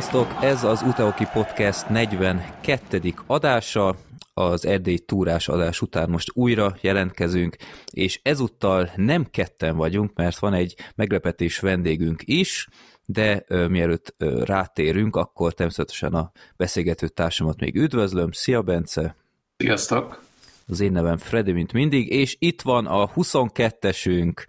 Sziasztok! Ez az Utaoki Podcast 42. adása. Az erdély túrás adás után most újra jelentkezünk, és ezúttal nem ketten vagyunk, mert van egy meglepetés vendégünk is, de ö, mielőtt ö, rátérünk, akkor természetesen a beszélgető társamat még üdvözlöm. Szia, Bence! Sziasztok! Az én nevem Freddy, mint mindig, és itt van a 22-esünk,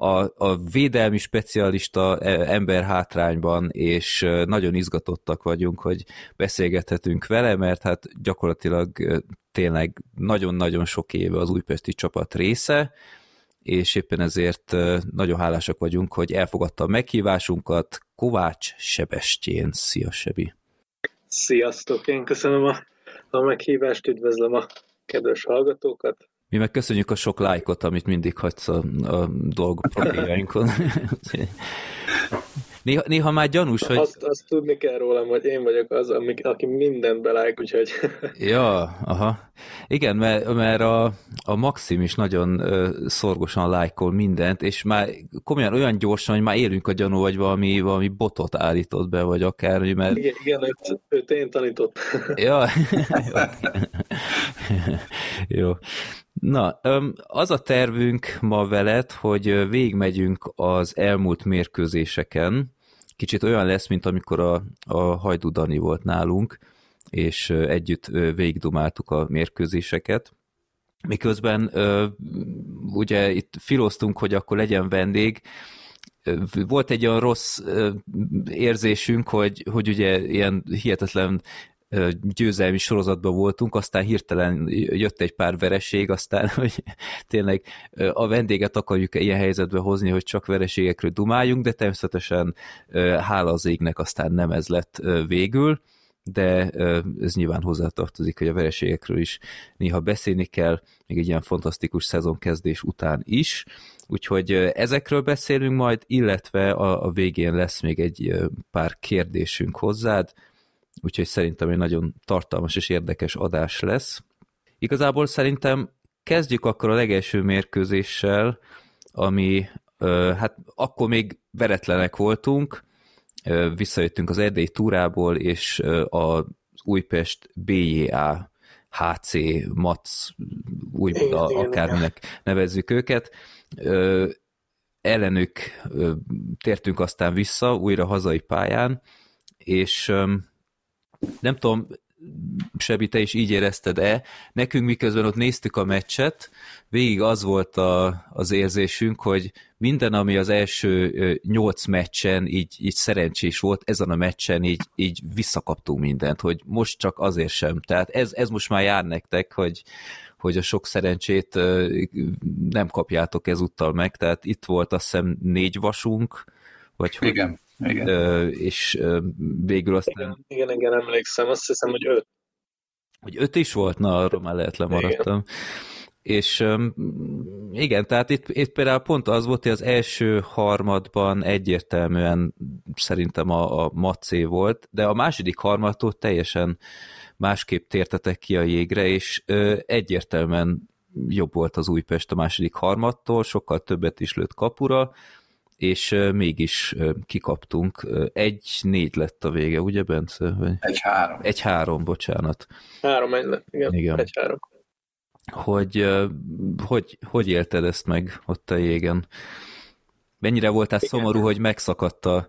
a, a védelmi specialista e, ember hátrányban, és nagyon izgatottak vagyunk, hogy beszélgethetünk vele, mert hát gyakorlatilag tényleg nagyon-nagyon sok éve az újpesti csapat része, és éppen ezért nagyon hálásak vagyunk, hogy elfogadta a meghívásunkat. Kovács Sebestyén. Szia, Sebi! Sziasztok! Én köszönöm a, a meghívást, üdvözlöm a kedves hallgatókat. Mi meg köszönjük a sok lájkot, amit mindig hagysz a, a dolgok profiljainkon. néha, néha már gyanús, hogy... Azt, azt tudni kell rólam, hogy én vagyok az, amik, aki mindent belájk, úgyhogy... ja, aha. Igen, mert, mert a, a Maxim is nagyon szorgosan lájkol mindent, és már komolyan olyan gyorsan, hogy már élünk a gyanú, vagy valami, valami botot állított be, vagy akár, mert... Igen, igen őt, őt én tanított. ja, jó. Na, az a tervünk ma veled, hogy végigmegyünk az elmúlt mérkőzéseken. Kicsit olyan lesz, mint amikor a, a Hajdú Dani volt nálunk, és együtt végigdomáltuk a mérkőzéseket. Miközben ugye itt filoztunk, hogy akkor legyen vendég, volt egy olyan rossz érzésünk, hogy, hogy ugye ilyen hihetetlen győzelmi sorozatban voltunk, aztán hirtelen jött egy pár vereség, aztán, hogy tényleg a vendéget akarjuk ilyen helyzetbe hozni, hogy csak vereségekről dumáljunk, de természetesen hála az égnek aztán nem ez lett végül, de ez nyilván hozzátartozik, hogy a vereségekről is néha beszélni kell, még egy ilyen fantasztikus szezonkezdés után is, úgyhogy ezekről beszélünk majd, illetve a, a végén lesz még egy pár kérdésünk hozzád, úgyhogy szerintem egy nagyon tartalmas és érdekes adás lesz. Igazából szerintem kezdjük akkor a legelső mérkőzéssel, ami hát akkor még veretlenek voltunk, visszajöttünk az Erdély túrából, és az Újpest BJA HC, MAC, Újbuda, akárminek nevezzük őket. Ellenük tértünk aztán vissza, újra hazai pályán, és nem tudom, Sebi, te is így érezted-e? Nekünk miközben ott néztük a meccset, végig az volt a, az érzésünk, hogy minden, ami az első nyolc meccsen így, így szerencsés volt, ezen a meccsen így, így visszakaptunk mindent, hogy most csak azért sem. Tehát ez, ez most már jár nektek, hogy, hogy a sok szerencsét nem kapjátok ezúttal meg, tehát itt volt azt hiszem négy vasunk, vagy Igen. Hogy igen. Ö, és ö, végül aztán... Igen, igen, igen, emlékszem, azt hiszem, hogy öt. Hogy öt is volt? Na, arról már lehet lemaradtam. Igen. És igen, tehát itt, itt például pont az volt, hogy az első harmadban egyértelműen szerintem a, a Macé volt, de a második harmadtól teljesen másképp tértetek ki a jégre, és ö, egyértelműen jobb volt az Újpest a második harmadtól, sokkal többet is lőtt kapura, és mégis kikaptunk. Egy-négy lett a vége, ugye, Bence? Egy-három. Egy-három, bocsánat. Három-egy lett, igen. igen. Egy-három. Hogy, hogy, hogy élted ezt meg ott a jégen? Mennyire voltál igen. szomorú, hogy megszakadt a,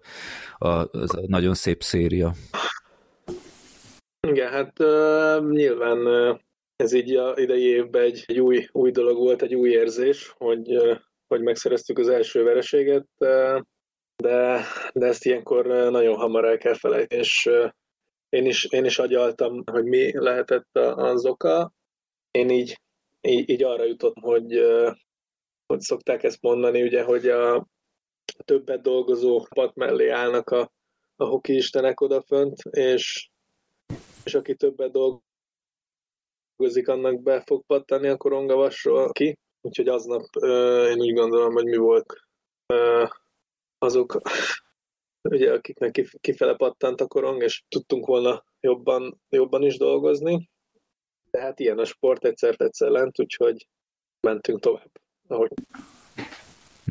a, az a nagyon szép széria? Igen, hát uh, nyilván uh, ez így a idei évben egy, egy új, új dolog volt, egy új érzés, hogy uh, hogy megszereztük az első vereséget, de, de ezt ilyenkor nagyon hamar el kell felejteni, és én is, én is agyaltam, hogy mi lehetett az oka. Én így, így, így arra jutottam, hogy, hogy szokták ezt mondani, ugye, hogy a többet dolgozó pat mellé állnak a, a hoki istenek odafönt, és, és aki többet dolgozik, annak be fog pattani a korongavasról ki. Úgyhogy aznap én úgy gondolom, hogy mi volt azok, ugye, akiknek kifele pattant a korong, és tudtunk volna jobban, jobban is dolgozni. De hát ilyen a sport, egyszer-egyszer lent, úgyhogy mentünk tovább. Ahogy.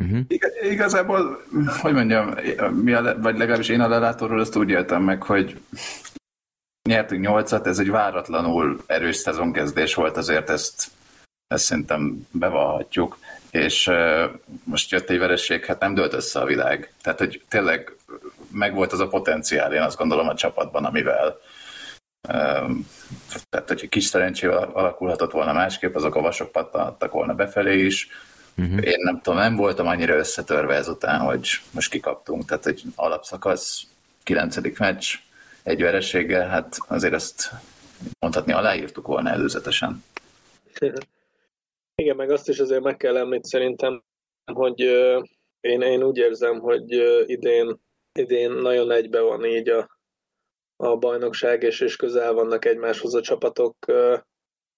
Uh-huh. Igazából, hogy mondjam, mi a, vagy legalábbis én a lelátóról azt úgy éltem meg, hogy nyertünk nyolcat, ez egy váratlanul erős szezonkezdés volt, azért ezt, ezt szerintem bevallhatjuk, és most jött egy vereség, hát nem dölt össze a világ. Tehát, hogy tényleg megvolt az a potenciál, én azt gondolom a csapatban, amivel tehát, hogy kis szerencsével alakulhatott volna másképp, azok a vasok pattanattak volna befelé is, Uh-huh. Én nem tudom, nem voltam annyira összetörve ezután, hogy most kikaptunk. Tehát egy alapszakasz, kilencedik meccs, egy vereséggel, hát azért ezt mondhatni aláírtuk volna előzetesen. Igen, meg azt is azért meg kell említeni szerintem, hogy én, én úgy érzem, hogy idén, idén nagyon egybe van így a, a bajnokság, és, és közel vannak egymáshoz a csapatok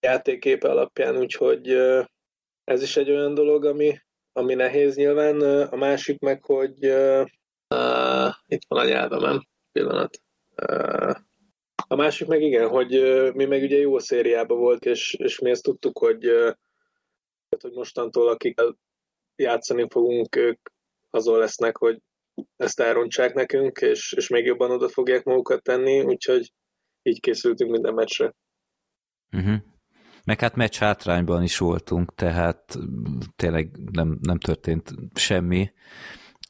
játéképe alapján, úgyhogy ez is egy olyan dolog, ami, ami nehéz nyilván. A másik meg, hogy uh, itt van a nyelvemem, pillanat. Uh, a másik meg igen, hogy uh, mi meg ugye jó szériában volt, és, és mi ezt tudtuk, hogy, uh, hogy mostantól akikkel játszani fogunk, ők azon lesznek, hogy ezt elrontsák nekünk, és, és még jobban oda fogják magukat tenni, úgyhogy így készültünk minden meccsre. Uh-huh. Meg hát meccs hátrányban is voltunk, tehát tényleg nem, nem történt semmi.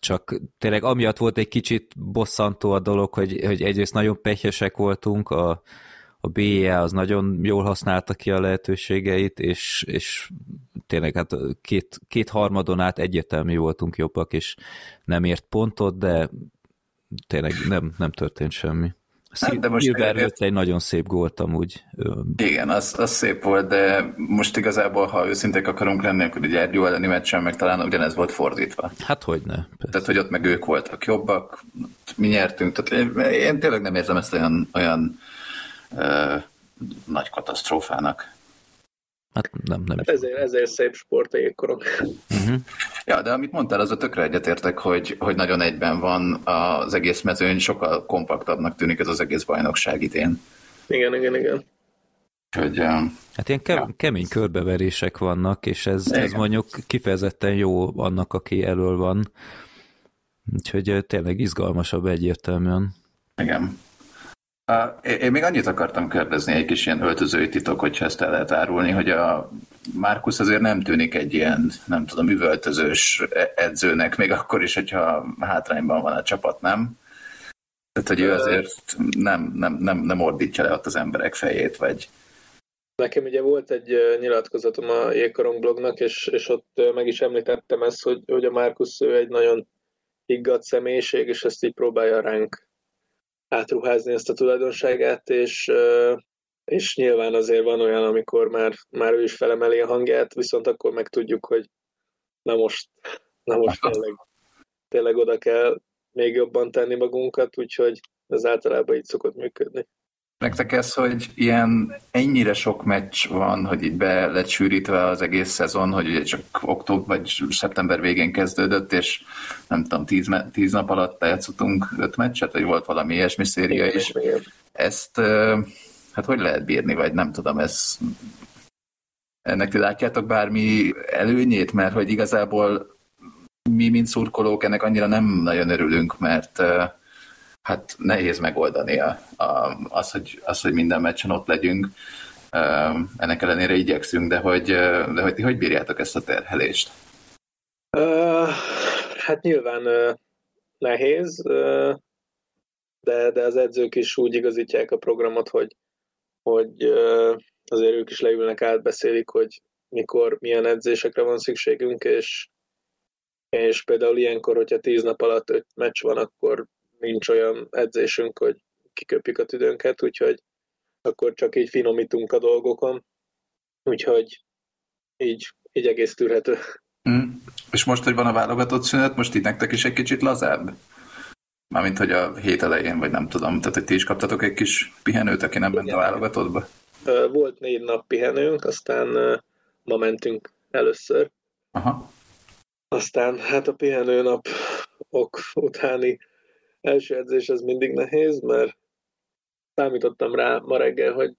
Csak tényleg amiatt volt egy kicsit bosszantó a dolog, hogy, hogy egyrészt nagyon pehesek voltunk, a, a BE az nagyon jól használta ki a lehetőségeit, és, és tényleg hát két, két harmadon át egyértelmű voltunk jobbak, és nem ért pontot, de tényleg nem, nem történt semmi. Hát, de most Silver egy nagyon szép gólt amúgy. Igen, az, az szép volt, de most igazából, ha őszinték akarunk lenni, akkor egy Ergyó elleni meccsen meg talán ugyanez volt fordítva. Hát hogy ne. Persze. Tehát, hogy ott meg ők voltak jobbak, mi nyertünk. Tehát én, én tényleg nem érzem ezt olyan, olyan ö, nagy katasztrófának. Hát nem, nem. Hát ezért, ezért szép sport jégkorong. Uh-huh. Ja, de amit mondtál, az a tökre egyetértek, hogy, hogy nagyon egyben van az egész mezőny, sokkal kompaktabbnak tűnik ez az egész bajnokság idén. Igen, igen, igen. Hogy, hát ilyen ke- ja. kemény körbeverések vannak, és ez, ez mondjuk kifejezetten jó annak, aki elől van. Úgyhogy tényleg izgalmasabb egyértelműen. Igen. Én még annyit akartam kérdezni, egy kis ilyen öltözői titok, hogyha ezt el lehet árulni, hogy a Márkusz azért nem tűnik egy ilyen, nem tudom, üvöltözős edzőnek, még akkor is, hogyha hátrányban van a csapat, nem? Tehát, hogy ő azért nem, nem, nem, nem ordítja le ott az emberek fejét, vagy... Nekem ugye volt egy nyilatkozatom a Jégkorong blognak, és, és ott meg is említettem ezt, hogy, hogy a Márkusz ő egy nagyon higgadt személyiség, és ezt így próbálja ránk átruházni ezt a tulajdonságát, és, és nyilván azért van olyan, amikor már, már ő is felemeli a hangját, viszont akkor meg tudjuk, hogy na most, na most tényleg, tényleg oda kell még jobban tenni magunkat, úgyhogy ez általában így szokott működni. Nektek ez, hogy ilyen ennyire sok meccs van, hogy így be lett sűrítve az egész szezon, hogy ugye csak október vagy szeptember végén kezdődött, és nem tudom, tíz, tíz nap alatt játszottunk öt meccset, vagy volt valami ilyesmi széria is. Ezt hát hogy lehet bírni, vagy nem tudom, ez ennek ti látjátok bármi előnyét, mert hogy igazából mi, mint szurkolók, ennek annyira nem nagyon örülünk, mert hát nehéz megoldani a, a, az, hogy, az, hogy minden meccsen ott legyünk. Ennek ellenére igyekszünk, de hogy, de hogy, hogy bírjátok ezt a terhelést? Uh, hát nyilván uh, nehéz, uh, de, de az edzők is úgy igazítják a programot, hogy, hogy uh, azért ők is leülnek, átbeszélik, hogy mikor, milyen edzésekre van szükségünk, és, és például ilyenkor, hogyha tíz nap alatt öt meccs van, akkor nincs olyan edzésünk, hogy kiköpjük a tüdőnket, úgyhogy akkor csak így finomítunk a dolgokon, úgyhogy így, így egész tűrhető. Mm. És most, hogy van a válogatott szünet, most itt nektek is egy kicsit lazább? Mármint, hogy a hét elején, vagy nem tudom, tehát hogy ti is kaptatok egy kis pihenőt, aki nem bent a válogatottba? Volt négy nap pihenőnk, aztán ma mentünk először. Aha. Aztán hát a pihenő ok utáni első edzés az mindig nehéz, mert számítottam rá ma reggel, hogy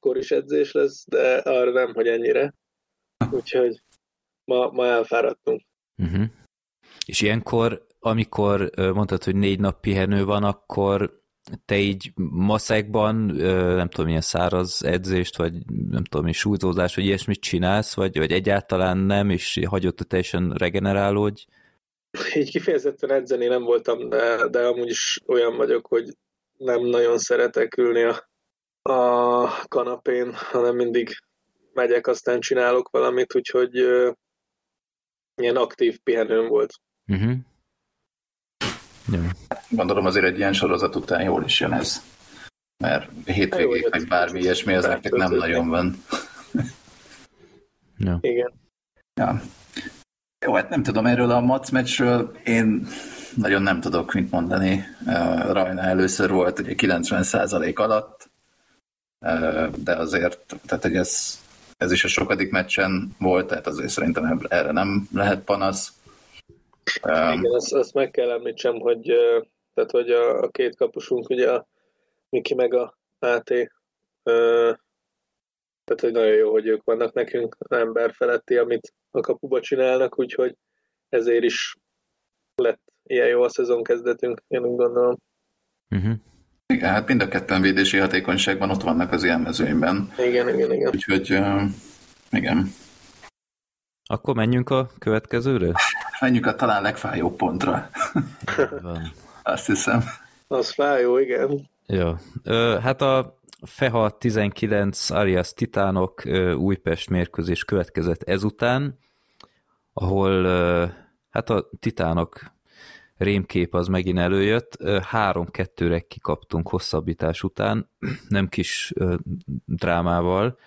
koris edzés lesz, de arra nem, hogy ennyire. Úgyhogy ma, ma elfáradtunk. Uh-huh. És ilyenkor, amikor mondtad, hogy négy nap pihenő van, akkor te így maszekban, nem tudom, milyen száraz edzést, vagy nem tudom, mi súlyzózás, vagy ilyesmit csinálsz, vagy, vagy egyáltalán nem, és hagyott teljesen regenerálódj? Így kifejezetten edzeni nem voltam, de, de amúgy is olyan vagyok, hogy nem nagyon szeretek ülni a, a kanapén, hanem mindig megyek, aztán csinálok valamit, úgyhogy uh, ilyen aktív pihenőm volt. Uh-huh. Ja. Gondolom azért egy ilyen sorozat után jól is jön ez. Mert hétvégék, meg bármi ilyesmi, az nektek nem nagyon van. ja. Igen. Ja. Jó, hát nem tudom, erről a Mac meccsről én nagyon nem tudok mit mondani. Rajna először volt ugye 90% alatt, de azért, tehát hogy ez, ez is a sokadik meccsen volt, tehát azért szerintem erre nem lehet panasz. Igen, azt, azt meg kell említsem, hogy, tehát, hogy a, a két kapusunk, ugye a Miki meg a AT, tehát hogy nagyon jó, hogy ők vannak nekünk, ember feletti, amit a kapuba csinálnak, úgyhogy ezért is lett ilyen jó a szezon kezdetünk, én úgy gondolom. Uh-huh. Igen, hát mind a ketten védési hatékonyságban ott vannak az ilyen mezőnyben. Igen, igen, igen. Úgyhogy uh, igen. Akkor menjünk a következőre? Menjünk a talán legfájóbb pontra. Van. Azt hiszem. Az fájó, igen. Jó. Hát a FEHA 19 alias Titánok Újpest mérkőzés következett ezután, ahol hát a Titánok rémkép az megint előjött. Három-kettőre kikaptunk hosszabbítás után, nem kis drámával,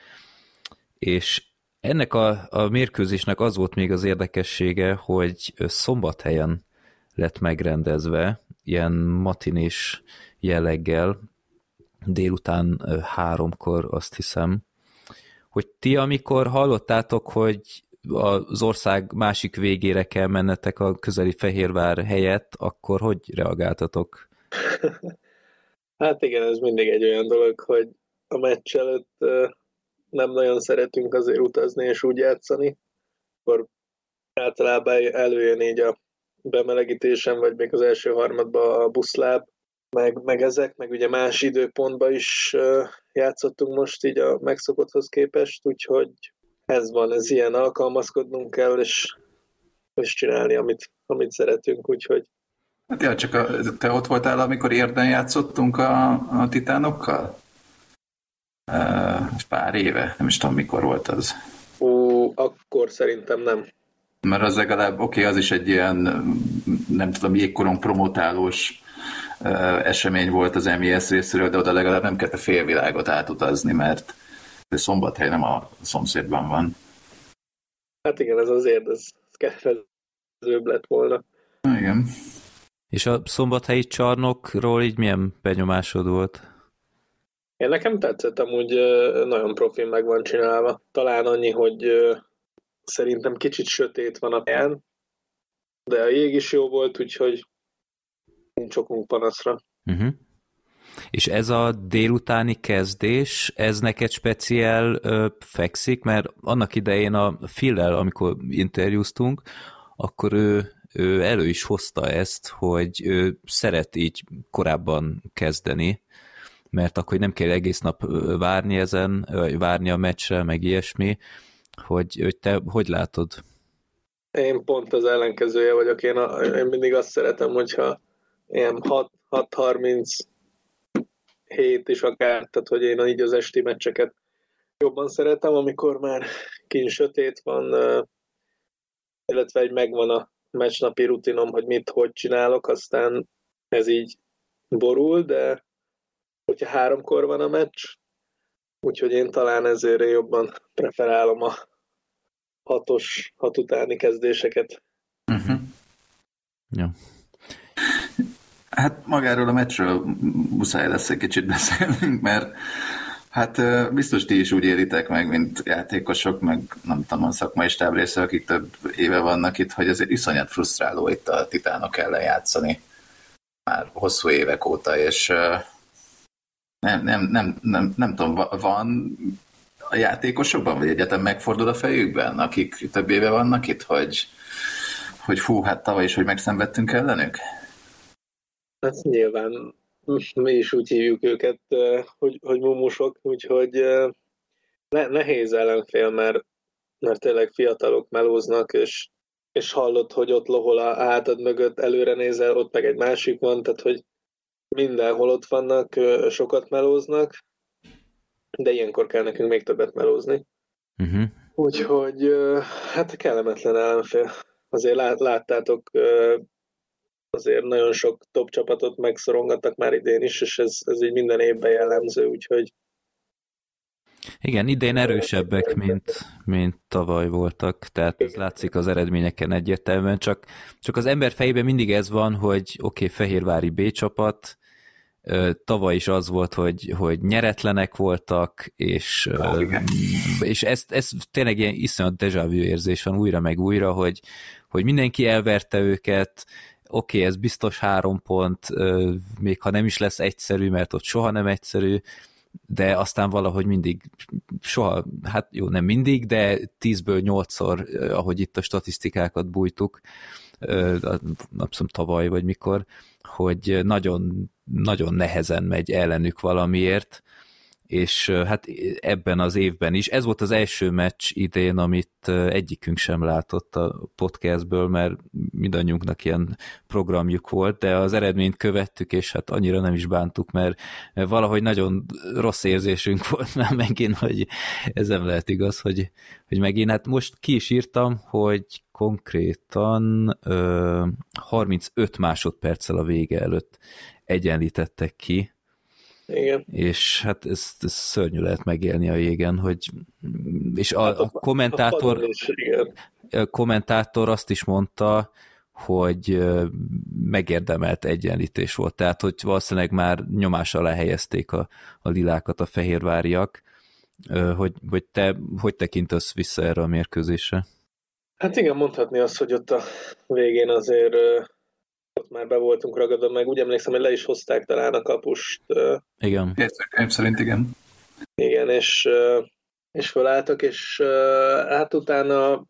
és ennek a, a mérkőzésnek az volt még az érdekessége, hogy szombathelyen lett megrendezve, ilyen matinés jelleggel, délután háromkor azt hiszem, hogy ti amikor hallottátok, hogy az ország másik végére kell mennetek a közeli Fehérvár helyett, akkor hogy reagáltatok? Hát igen, ez mindig egy olyan dolog, hogy a meccs előtt nem nagyon szeretünk azért utazni és úgy játszani, akkor általában előjön így a bemelegítésen, vagy még az első harmadban a buszláb, meg, meg ezek, meg ugye más időpontban is játszottunk most így a megszokotthoz képest, úgyhogy ez van, ez ilyen, alkalmazkodnunk kell, és, és csinálni, amit, amit szeretünk, úgyhogy Hát ja, csak a, te ott voltál, amikor érden játszottunk a, a titánokkal? Uh, pár éve, nem is tudom, mikor volt az. Ó, akkor szerintem nem. Mert az legalább, oké, okay, az is egy ilyen, nem tudom, jégkorong promotálós esemény volt az MES részéről, de oda legalább nem kellett a félvilágot átutazni, mert Szombathely nem a szomszédban van. Hát igen, ez azért, ez kedvezőbb lett volna. Igen. És a szombathelyi csarnokról így milyen benyomásod volt? Én nekem tetszett, amúgy nagyon profin meg van csinálva. Talán annyi, hogy szerintem kicsit sötét van a helyen, de a jég is jó volt, úgyhogy nincs okunk panaszra. Uh-huh. És ez a délutáni kezdés, ez neked speciál ö, fekszik, mert annak idején a Phil-el, amikor interjúztunk, akkor ő, ő elő is hozta ezt, hogy ő szeret így korábban kezdeni, mert akkor nem kell egész nap várni ezen, várni a meccsre, meg ilyesmi, hogy, hogy te hogy látod? Én pont az ellenkezője vagyok. Én, a, én mindig azt szeretem, hogyha ilyen 6-30 hét is akár, tehát hogy én így az esti meccseket jobban szeretem, amikor már kint sötét van, illetve egy megvan a meccsnapi rutinom, hogy mit, hogy csinálok, aztán ez így borul, de hogyha háromkor van a meccs, úgyhogy én talán ezért jobban preferálom a hatos, hat utáni kezdéseket. Uh-huh. Ja. Hát magáról a meccsről muszáj lesz egy kicsit beszélnünk, mert hát biztos ti is úgy éritek meg, mint játékosok, meg nem tudom, a szakmai stáb része, akik több éve vannak itt, hogy azért iszonyat frusztráló itt a titánok ellen játszani már hosszú évek óta, és nem, nem, nem, nem, nem tudom, van a játékosokban, vagy egyetem megfordul a fejükben, akik több éve vannak itt, hogy hogy fú, hát tavaly is, hogy megszenvedtünk ellenük? Hát nyilván mi is úgy hívjuk őket, hogy, hogy mumusok, úgyhogy ne, nehéz ellenfél, mert, mert tényleg fiatalok melóznak, és, és hallod, hogy ott lohol a hátad mögött, előre nézel, ott meg egy másik van, tehát hogy mindenhol ott vannak, sokat melóznak, de ilyenkor kell nekünk még többet melózni. Uh-huh. Úgyhogy hát kellemetlen ellenfél. Azért lát, láttátok, azért nagyon sok top csapatot megszorongattak már idén is, és ez, ez így minden évben jellemző, úgyhogy igen, idén erősebbek, mint, mint tavaly voltak, tehát ez látszik az eredményeken egyértelműen, csak, csak az ember fejében mindig ez van, hogy oké, okay, Fehérvári B csapat, tavaly is az volt, hogy, hogy nyeretlenek voltak, és, és ez, ez tényleg ilyen iszonyat déjà vu érzés van újra meg újra, hogy, hogy mindenki elverte őket, oké, okay, ez biztos három pont, még ha nem is lesz egyszerű, mert ott soha nem egyszerű, de aztán valahogy mindig, soha, hát jó, nem mindig, de tízből nyolcszor, ahogy itt a statisztikákat bújtuk, tudom, tavaly vagy mikor, hogy nagyon, nagyon nehezen megy ellenük valamiért, és hát ebben az évben is. Ez volt az első meccs idén, amit egyikünk sem látott a podcastből, mert mindannyiunknak ilyen programjuk volt, de az eredményt követtük, és hát annyira nem is bántuk, mert valahogy nagyon rossz érzésünk volt már megint, hogy ez nem lehet igaz, hogy, hogy megint, hát most ki is írtam, hogy konkrétan ö, 35 másodperccel a vége előtt egyenlítettek ki, igen. És hát ez, ez szörnyű lehet megélni a jégen, hogy és a, hát a, a kommentátor a is, igen. a kommentátor azt is mondta, hogy megérdemelt egyenlítés volt, tehát hogy valószínűleg már nyomás alá helyezték a, a lilákat a fehérváriak, hogy, hogy te hogy tekintesz vissza erre a mérkőzésre? Hát igen, mondhatni azt, hogy ott a végén azért ott már be voltunk ragadva, meg úgy emlékszem, hogy le is hozták talán a kapust. Igen. Érzőkönyv szerint igen. Igen, és, és felálltak, és hát utána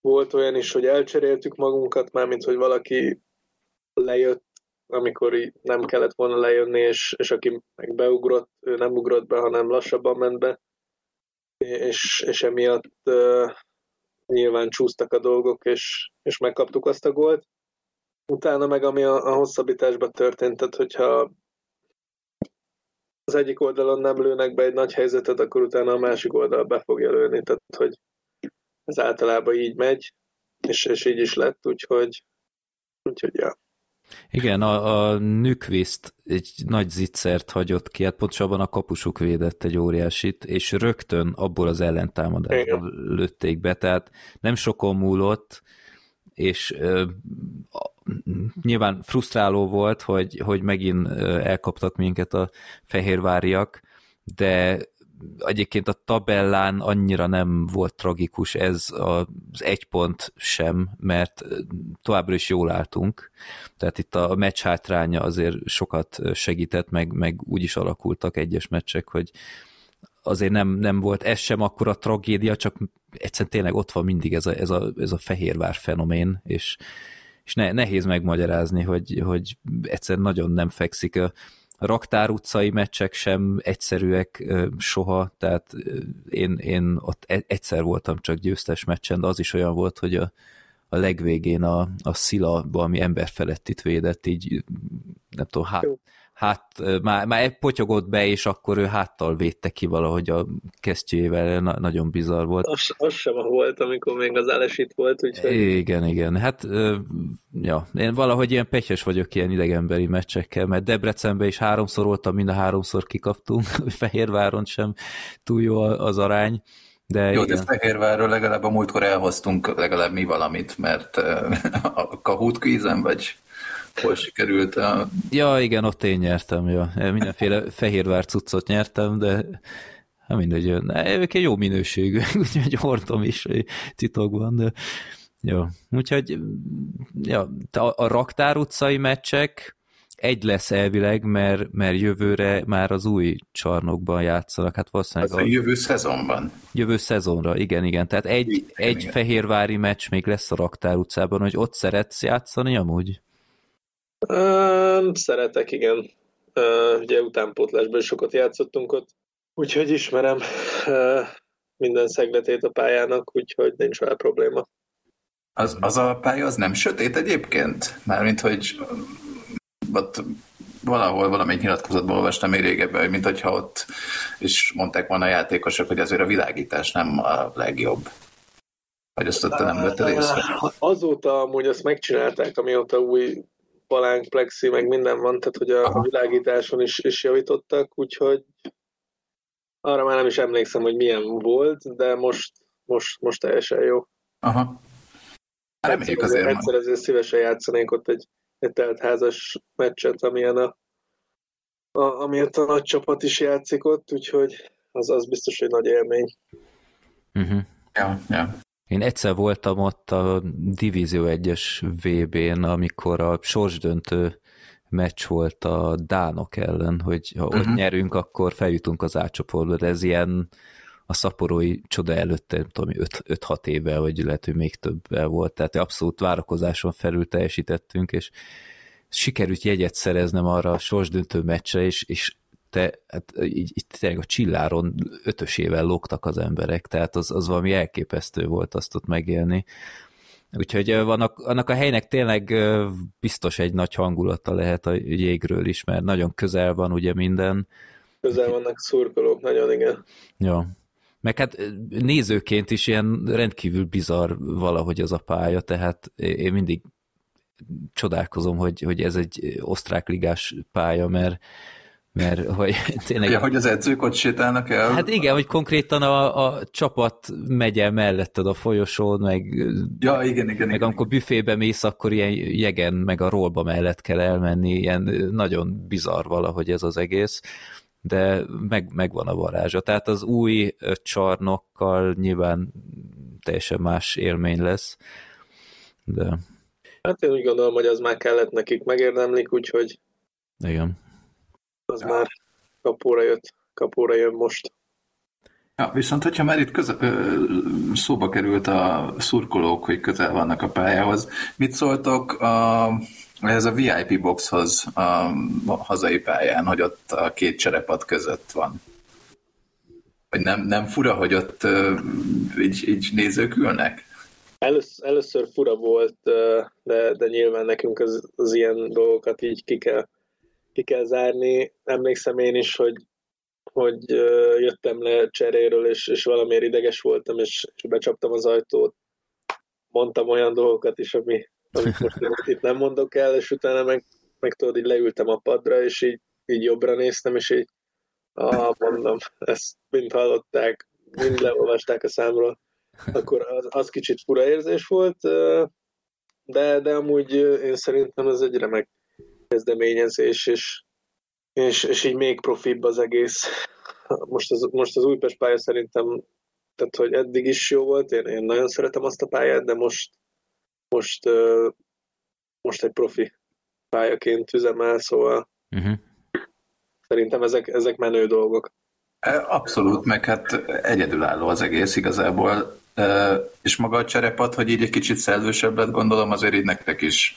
volt olyan is, hogy elcseréltük magunkat, mármint, hogy valaki lejött, amikor nem kellett volna lejönni, és, és aki meg beugrott, ő nem ugrott be, hanem lassabban ment be, és, és emiatt uh, nyilván csúsztak a dolgok, és, és megkaptuk azt a gólt. Utána meg, ami a, a hosszabbításban történt, tehát hogyha az egyik oldalon nem lőnek be egy nagy helyzetet, akkor utána a másik oldal be fogja lőni, tehát hogy ez általában így megy, és, és így is lett, úgyhogy, úgyhogy ja. Igen, a, a Nükviszt egy nagy zicsert hagyott ki, hát pontosabban a kapusuk védett egy óriásit, és rögtön abból az ellentámadásból lőtték be, tehát nem sokon múlott, és nyilván frusztráló volt, hogy, hogy megint elkaptak minket a fehérváriak, de egyébként a tabellán annyira nem volt tragikus ez az egy pont sem, mert továbbra is jól álltunk. Tehát itt a meccs hátránya azért sokat segített, meg, meg úgy is alakultak egyes meccsek, hogy azért nem, nem volt ez sem akkora tragédia, csak egyszerűen tényleg ott van mindig ez a, ez a, ez a fehérvár fenomén, és, és ne, nehéz megmagyarázni, hogy, hogy egyszer nagyon nem fekszik. A raktár utcai meccsek sem egyszerűek soha, tehát én, én ott e, egyszer voltam csak győztes meccsen, de az is olyan volt, hogy a, a legvégén a, a Szila valami ember felett itt védett, így nem tudom, hát, hát már, már potyogott be, és akkor ő háttal védte ki valahogy a kesztyével, na, nagyon bizarr volt. Az, az sem volt, amikor még az Áles itt volt, úgyhogy... Igen, igen, hát ja, én valahogy ilyen pegyes vagyok ilyen idegenbeli meccsekkel, mert Debrecenben is háromszor voltam, mind a háromszor kikaptunk, Fehérváron sem túl jó az arány, de Jó, igen. de Fehérvárról legalább a múltkor elhoztunk legalább mi valamit, mert a Kahoot kvízen, vagy hol sikerült a... Ja, igen, ott én nyertem, ja. Mindenféle fehérvár cuccot nyertem, de hát mindegy, ők egy jó minőségű, úgyhogy hordom is titokban, de jó. Úgyhogy ja, a, a Raktár utcai meccsek, egy lesz elvileg, mert, mert jövőre már az új csarnokban játszanak. Hát valószínűleg az a, a jövő szezonban. Jövő szezonra, igen, igen. Tehát egy, igen, egy igen. fehérvári meccs még lesz a Raktár utcában, hogy ott szeretsz játszani amúgy? Um, szeretek, igen. Uh, ugye utánpótlásban sokat játszottunk ott, úgyhogy ismerem uh, minden szegletét a pályának, úgyhogy nincs vele probléma. Az, az a pálya az nem sötét egyébként? Mármint, hogy ott valahol valamelyik nyilatkozatban olvastam még régebben, mint hogyha ott is mondták volna a játékosok, hogy azért a világítás nem a legjobb. Vagy azt ott nem vetted észre? Azóta amúgy azt megcsinálták, amióta új palánk, plexi, meg minden van, tehát hogy a, a világításon is, is javítottak, úgyhogy arra már nem is emlékszem, hogy milyen volt, de most, most, most teljesen jó. Aha. Reméljük azért. Egyszer azért szívesen játszanék ott egy, egy teltházas meccset, amilyen a, a, amiért a nagy csapat is játszik ott, úgyhogy az, az biztos, hogy nagy élmény. Uh-huh. Ja, ja. Én egyszer voltam ott a Divízió 1-es VB-n, amikor a sorsdöntő meccs volt a Dánok ellen, hogy ha uh-huh. ott mhm. nyerünk, akkor feljutunk az átcsoportba, de ez ilyen a szaporói csoda előtte, nem tudom, 5-6 éve, vagy lehet, hogy még több volt, tehát abszolút várakozáson felül teljesítettünk, és sikerült jegyet szereznem arra a sorsdöntő meccsre, és, és te, hát így, így tényleg a csilláron ötösével lógtak az emberek, tehát az, az valami elképesztő volt azt ott megélni. Úgyhogy vannak, annak a helynek tényleg biztos egy nagy hangulata lehet a jégről is, mert nagyon közel van ugye minden. Közel vannak szurkolók, nagyon igen. Ja. Meg hát nézőként is ilyen rendkívül bizarr valahogy az a pálya, tehát én mindig csodálkozom, hogy, hogy ez egy osztrák ligás pálya, mert mert hogy tényleg... Ja, hogy az edzők ott sétálnak el? Hát igen, hogy konkrétan a, a csapat megy el melletted a folyosón, meg... Ja, igen, igen. Meg igen, amikor büfébe mész, akkor ilyen jegen, meg a rólba mellett kell elmenni, ilyen nagyon bizarr valahogy ez az egész, de meg, megvan a varázsa. Tehát az új csarnokkal nyilván teljesen más élmény lesz, de... Hát én úgy gondolom, hogy az már kellett nekik megérdemlik, úgyhogy... Igen az már kapóra jött, kapóra jön most. Ja, viszont hogyha már itt köze, szóba került a szurkolók, hogy közel vannak a pályához, mit szóltok a, ez a VIP boxhoz a, a hazai pályán, hogy ott a két cserepat között van? Vagy nem, nem fura, hogy ott így, így nézők ülnek? Először, először fura volt, de, de nyilván nekünk az, az ilyen dolgokat így ki kell ki kell zárni. Emlékszem én is, hogy, hogy jöttem le cseréről, és, és valamiért ideges voltam, és, és becsaptam az ajtót. Mondtam olyan dolgokat is, ami, amit most itt nem mondok el, és utána meg, meg tudod, így leültem a padra, és így, így jobbra néztem, és így ah, mondom, ezt mind hallották, mind leolvasták a számról, akkor az, az kicsit fura érzés volt, de, de amúgy én szerintem ez egy remek kezdeményezés, és, és, és így még profibb az egész. Most az, most az Újpest pálya szerintem, tehát hogy eddig is jó volt, én, én nagyon szeretem azt a pályát, de most, most, most egy profi pályaként üzemel, szóval uh-huh. szerintem ezek, ezek menő dolgok. E, abszolút, meg hát egyedülálló az egész igazából, és maga a cserepad, hogy így egy kicsit szellősebb lett, gondolom, azért így nektek is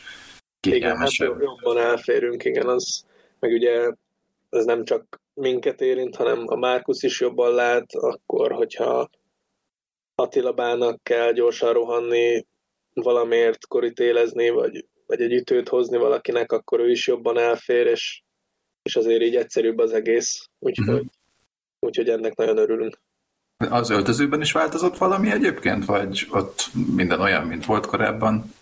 kényelmesebb. Igen, hát jobban elférünk, igen, az, meg ugye ez nem csak minket érint, hanem a Márkusz is jobban lát, akkor, hogyha Attila Bának kell gyorsan rohanni, valamiért korítélezni, vagy, vagy egy ütőt hozni valakinek, akkor ő is jobban elfér, és, és azért így egyszerűbb az egész, úgyhogy, uh-huh. úgyhogy ennek nagyon örülünk. Az öltözőben is változott valami egyébként, vagy ott minden olyan, mint volt korábban?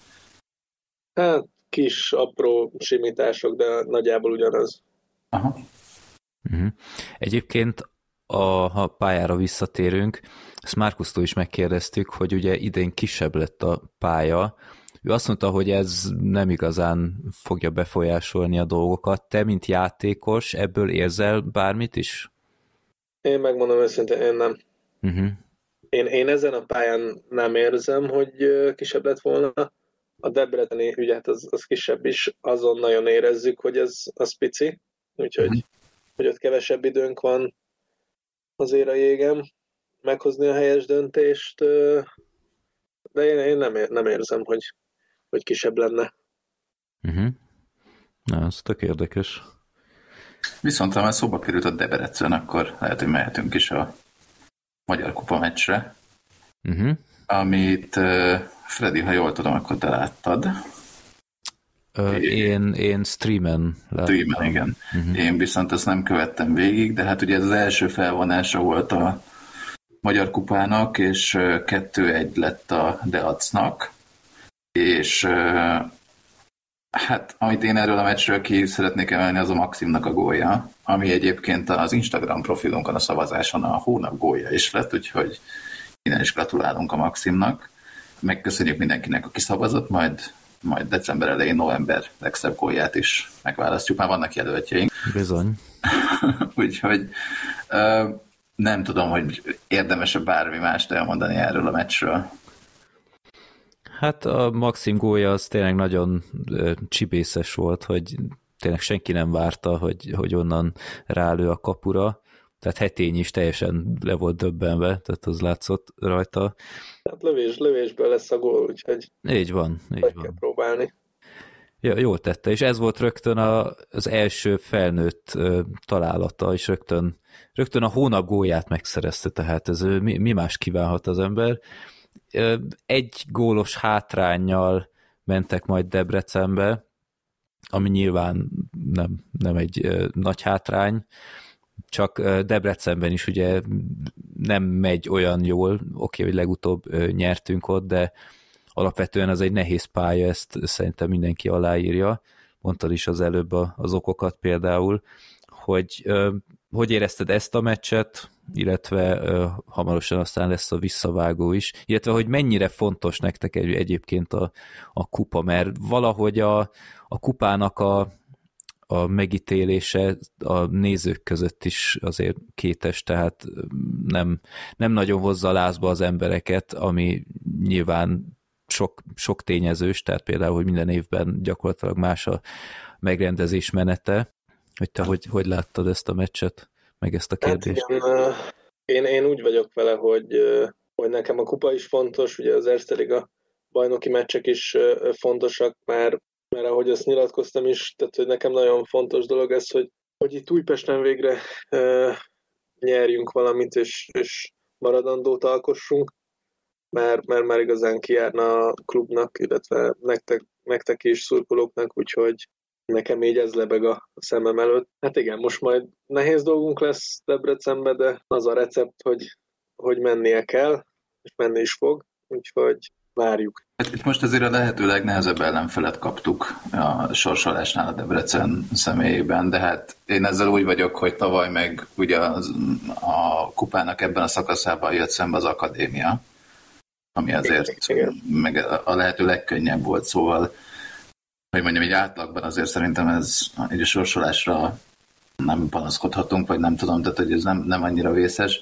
Hát kis, apró simítások, de nagyjából ugyanaz. Aha. Uh-huh. Egyébként, a, ha pályára visszatérünk, ezt Márkusztól is megkérdeztük, hogy ugye idén kisebb lett a pálya, ő azt mondta, hogy ez nem igazán fogja befolyásolni a dolgokat. Te, mint játékos, ebből érzel bármit is? Én megmondom őszintén, én nem. Uh-huh. Én, én ezen a pályán nem érzem, hogy kisebb lett volna a Debreceni ügyet az, az kisebb is, azon nagyon érezzük, hogy ez az pici, úgyhogy mm. hogy ott kevesebb időnk van azért a jégem meghozni a helyes döntést, de én, én nem, nem érzem, hogy, hogy kisebb lenne. Uh-huh. Na, ez tök érdekes. Viszont ha már szóba került a Debrecen, akkor lehet, hogy mehetünk is a Magyar Kupa meccsre, uh-huh. amit Freddy, ha jól tudom, akkor te láttad. Uh, én, én streamen láttam. Streamen, igen. Uh-huh. Én viszont ezt nem követtem végig, de hát ugye ez az első felvonása volt a Magyar Kupának, és 2-1 lett a Deacnak, és Hát, amit én erről a meccsről ki szeretnék emelni, az a Maximnak a gólya, ami egyébként az Instagram profilunkon a szavazáson a hónap gólya is lett, úgyhogy innen is gratulálunk a Maximnak. Megköszönjük mindenkinek, aki szavazott, majd, majd december elején, november legszebb gólját is megválasztjuk. Már vannak jelöltjeink. Bizony. úgyhogy nem tudom, hogy érdemesebb bármi mást elmondani erről a meccsről. Hát a Maxim gólya az tényleg nagyon csibészes volt, hogy tényleg senki nem várta, hogy, hogy onnan rálő a kapura. Tehát Hetény is teljesen le volt döbbenve, tehát az látszott rajta. Tehát lövés, lövésből lesz a gól, úgyhogy így van, így van. kell próbálni. Ja, jól tette, és ez volt rögtön a, az első felnőtt uh, találata, és rögtön, rögtön a hónap gólját megszerezte, tehát ez mi, mi más kívánhat az ember egy gólos hátrányjal mentek majd Debrecenbe, ami nyilván nem, nem egy nagy hátrány, csak Debrecenben is ugye nem megy olyan jól, oké, hogy legutóbb nyertünk ott, de alapvetően az egy nehéz pálya, ezt szerintem mindenki aláírja, mondtad is az előbb az okokat például, hogy hogy érezted ezt a meccset, illetve hamarosan aztán lesz a visszavágó is, illetve hogy mennyire fontos nektek egy, egyébként a, a kupa, mert valahogy a, a kupának a, a megítélése a nézők között is azért kétes, tehát nem, nem nagyon hozza lázba az embereket, ami nyilván sok, sok tényezős, tehát például, hogy minden évben gyakorlatilag más a megrendezés menete, hogy te hogy, hogy láttad ezt a meccset, meg ezt a hát kérdést? Hát igen, én, én úgy vagyok vele, hogy, hogy nekem a kupa is fontos, ugye az Erste Liga bajnoki meccsek is fontosak, már, mert ahogy azt nyilatkoztam is, tehát hogy nekem nagyon fontos dolog ez, hogy, hogy itt Újpesten végre uh, nyerjünk valamit, és, és maradandót alkossunk, mert, mert már igazán kijárna a klubnak, illetve nektek, nektek is szurkolóknak, úgyhogy nekem így ez lebeg a szemem előtt. Hát igen, most majd nehéz dolgunk lesz Debrecenbe, de az a recept, hogy, hogy mennie kell, és menni is fog, úgyhogy várjuk. Hát itt most azért a lehető legnehezebb ellenfelet kaptuk a sorsolásnál a Debrecen személyében, de hát én ezzel úgy vagyok, hogy tavaly meg ugye az, a kupának ebben a szakaszában jött szembe az akadémia, ami azért Igen. meg a lehető legkönnyebb volt, szóval hogy mondjam, egy átlagban azért szerintem ez egy sorsolásra nem panaszkodhatunk, vagy nem tudom, tehát hogy ez nem, nem annyira vészes.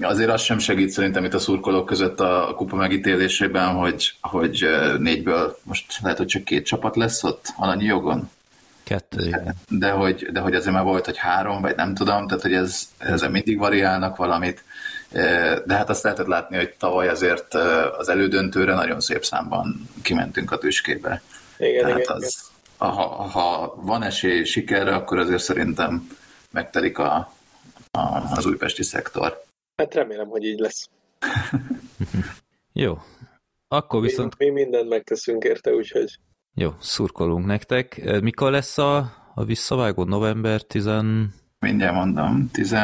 Azért az sem segít szerintem itt a szurkolók között a kupa megítélésében, hogy, hogy négyből most lehet, hogy csak két csapat lesz ott alanyi jogon. Kettő, de, de, hogy, de hogy azért már volt, hogy három, vagy nem tudom, tehát hogy ez, ezzel mindig variálnak valamit. De hát azt lehetett látni, hogy tavaly azért az elődöntőre nagyon szép számban kimentünk a tüskébe. Igen, Tehát igen, az, igen. Ha, ha van esély sikerre, akkor azért szerintem megtelik a, a, az újpesti szektor. Hát remélem, hogy így lesz. Jó. Akkor viszont... Mi, mi mindent megteszünk érte, úgyhogy... Jó, szurkolunk nektek. Mikor lesz a, a visszavágó? November 10... Mindjárt mondom, 10...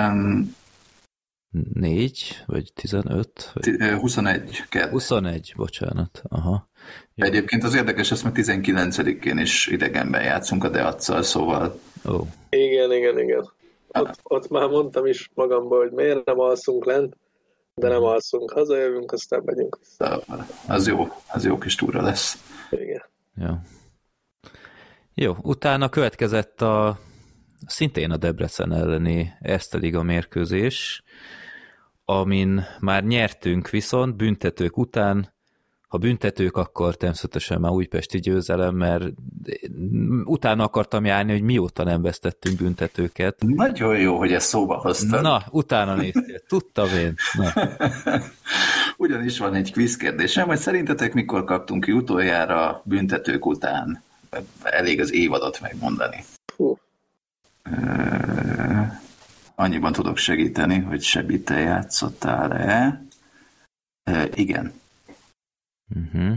4 vagy 15? Vagy... 21 kell. 21, bocsánat. Aha. Jó. Egyébként az érdekes, azt már 19-én is idegenben játszunk a Deacsal, szóval... Oh. Igen, igen, igen. Ott, ott már mondtam is magamból, hogy miért nem alszunk lent, de nem alszunk, hazajövünk, aztán megyünk vissza. Az jó, az jó kis túra lesz. Igen. Jó. Jó, utána következett a szintén a Debrecen elleni Erste Liga mérkőzés, amin már nyertünk viszont büntetők után ha büntetők, akkor természetesen már újpesti győzelem, mert utána akartam járni, hogy mióta nem vesztettünk büntetőket. Nagyon jó, hogy ezt szóba hoztad. Na, utána néztél. Tudtam én. Na. Ugyanis van egy quiz kérdésem, hogy szerintetek mikor kaptunk ki utoljára büntetők után? Elég az évadot megmondani. Hú. annyiban tudok segíteni, hogy Sebi, te játszottál-e? igen. Uh-huh.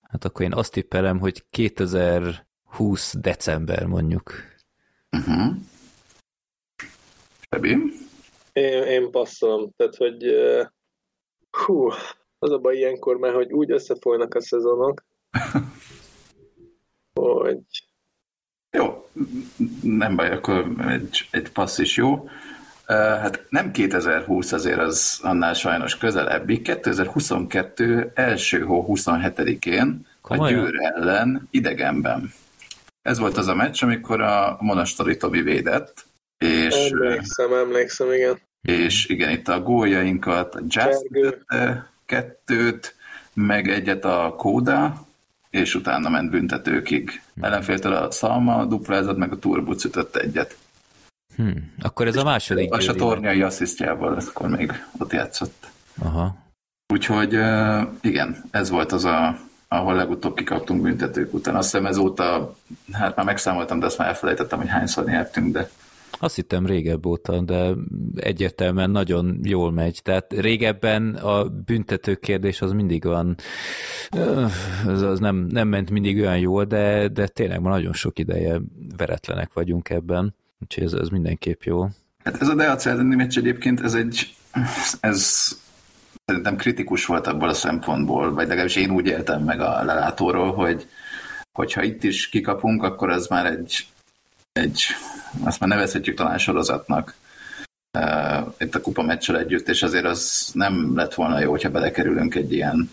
Hát akkor én azt tippelem, hogy 2020 december mondjuk. Uh-huh. Sebi? Én, én passzolom, tehát hogy hú, az a baj ilyenkor már, hogy úgy összefolynak a szezonok, hogy... Jó, nem baj, akkor egy, egy passz is jó. Hát nem 2020 azért az annál sajnos közelebbi. 2022 első hó 27-én a Győr ellen idegenben. Ez volt az a meccs, amikor a Monastori Tobi védett. És, emlékszem, emlékszem, igen. És igen, itt a góljainkat Jazz kettőt, meg egyet a Kóda, és utána ment büntetőkig. Ellenféltől a Szalma duplázott, meg a Turbuc ütött egyet. Hmm. Akkor ez a második És a tornyai asszisztjával akkor még ott játszott. Aha. Úgyhogy igen, ez volt az a, ahol legutóbb kikaptunk büntetők után. Azt hiszem ezóta, hát már megszámoltam, de azt már elfelejtettem, hogy hányszor nyertünk, de azt hittem régebb óta, de egyértelműen nagyon jól megy. Tehát régebben a büntető kérdés az mindig van, az, az nem, nem ment mindig olyan jól, de, de tényleg már nagyon sok ideje veretlenek vagyunk ebben. Úgyhogy ez, ez mindenképp jó. Hát ez a Deac elleni meccs egyébként, ez egy, ez szerintem kritikus volt abból a szempontból, vagy legalábbis én úgy éltem meg a lelátóról, hogy hogyha itt is kikapunk, akkor az már egy, egy azt már nevezhetjük talán sorozatnak uh, itt a kupa meccsel együtt, és azért az nem lett volna jó, hogyha belekerülünk egy ilyen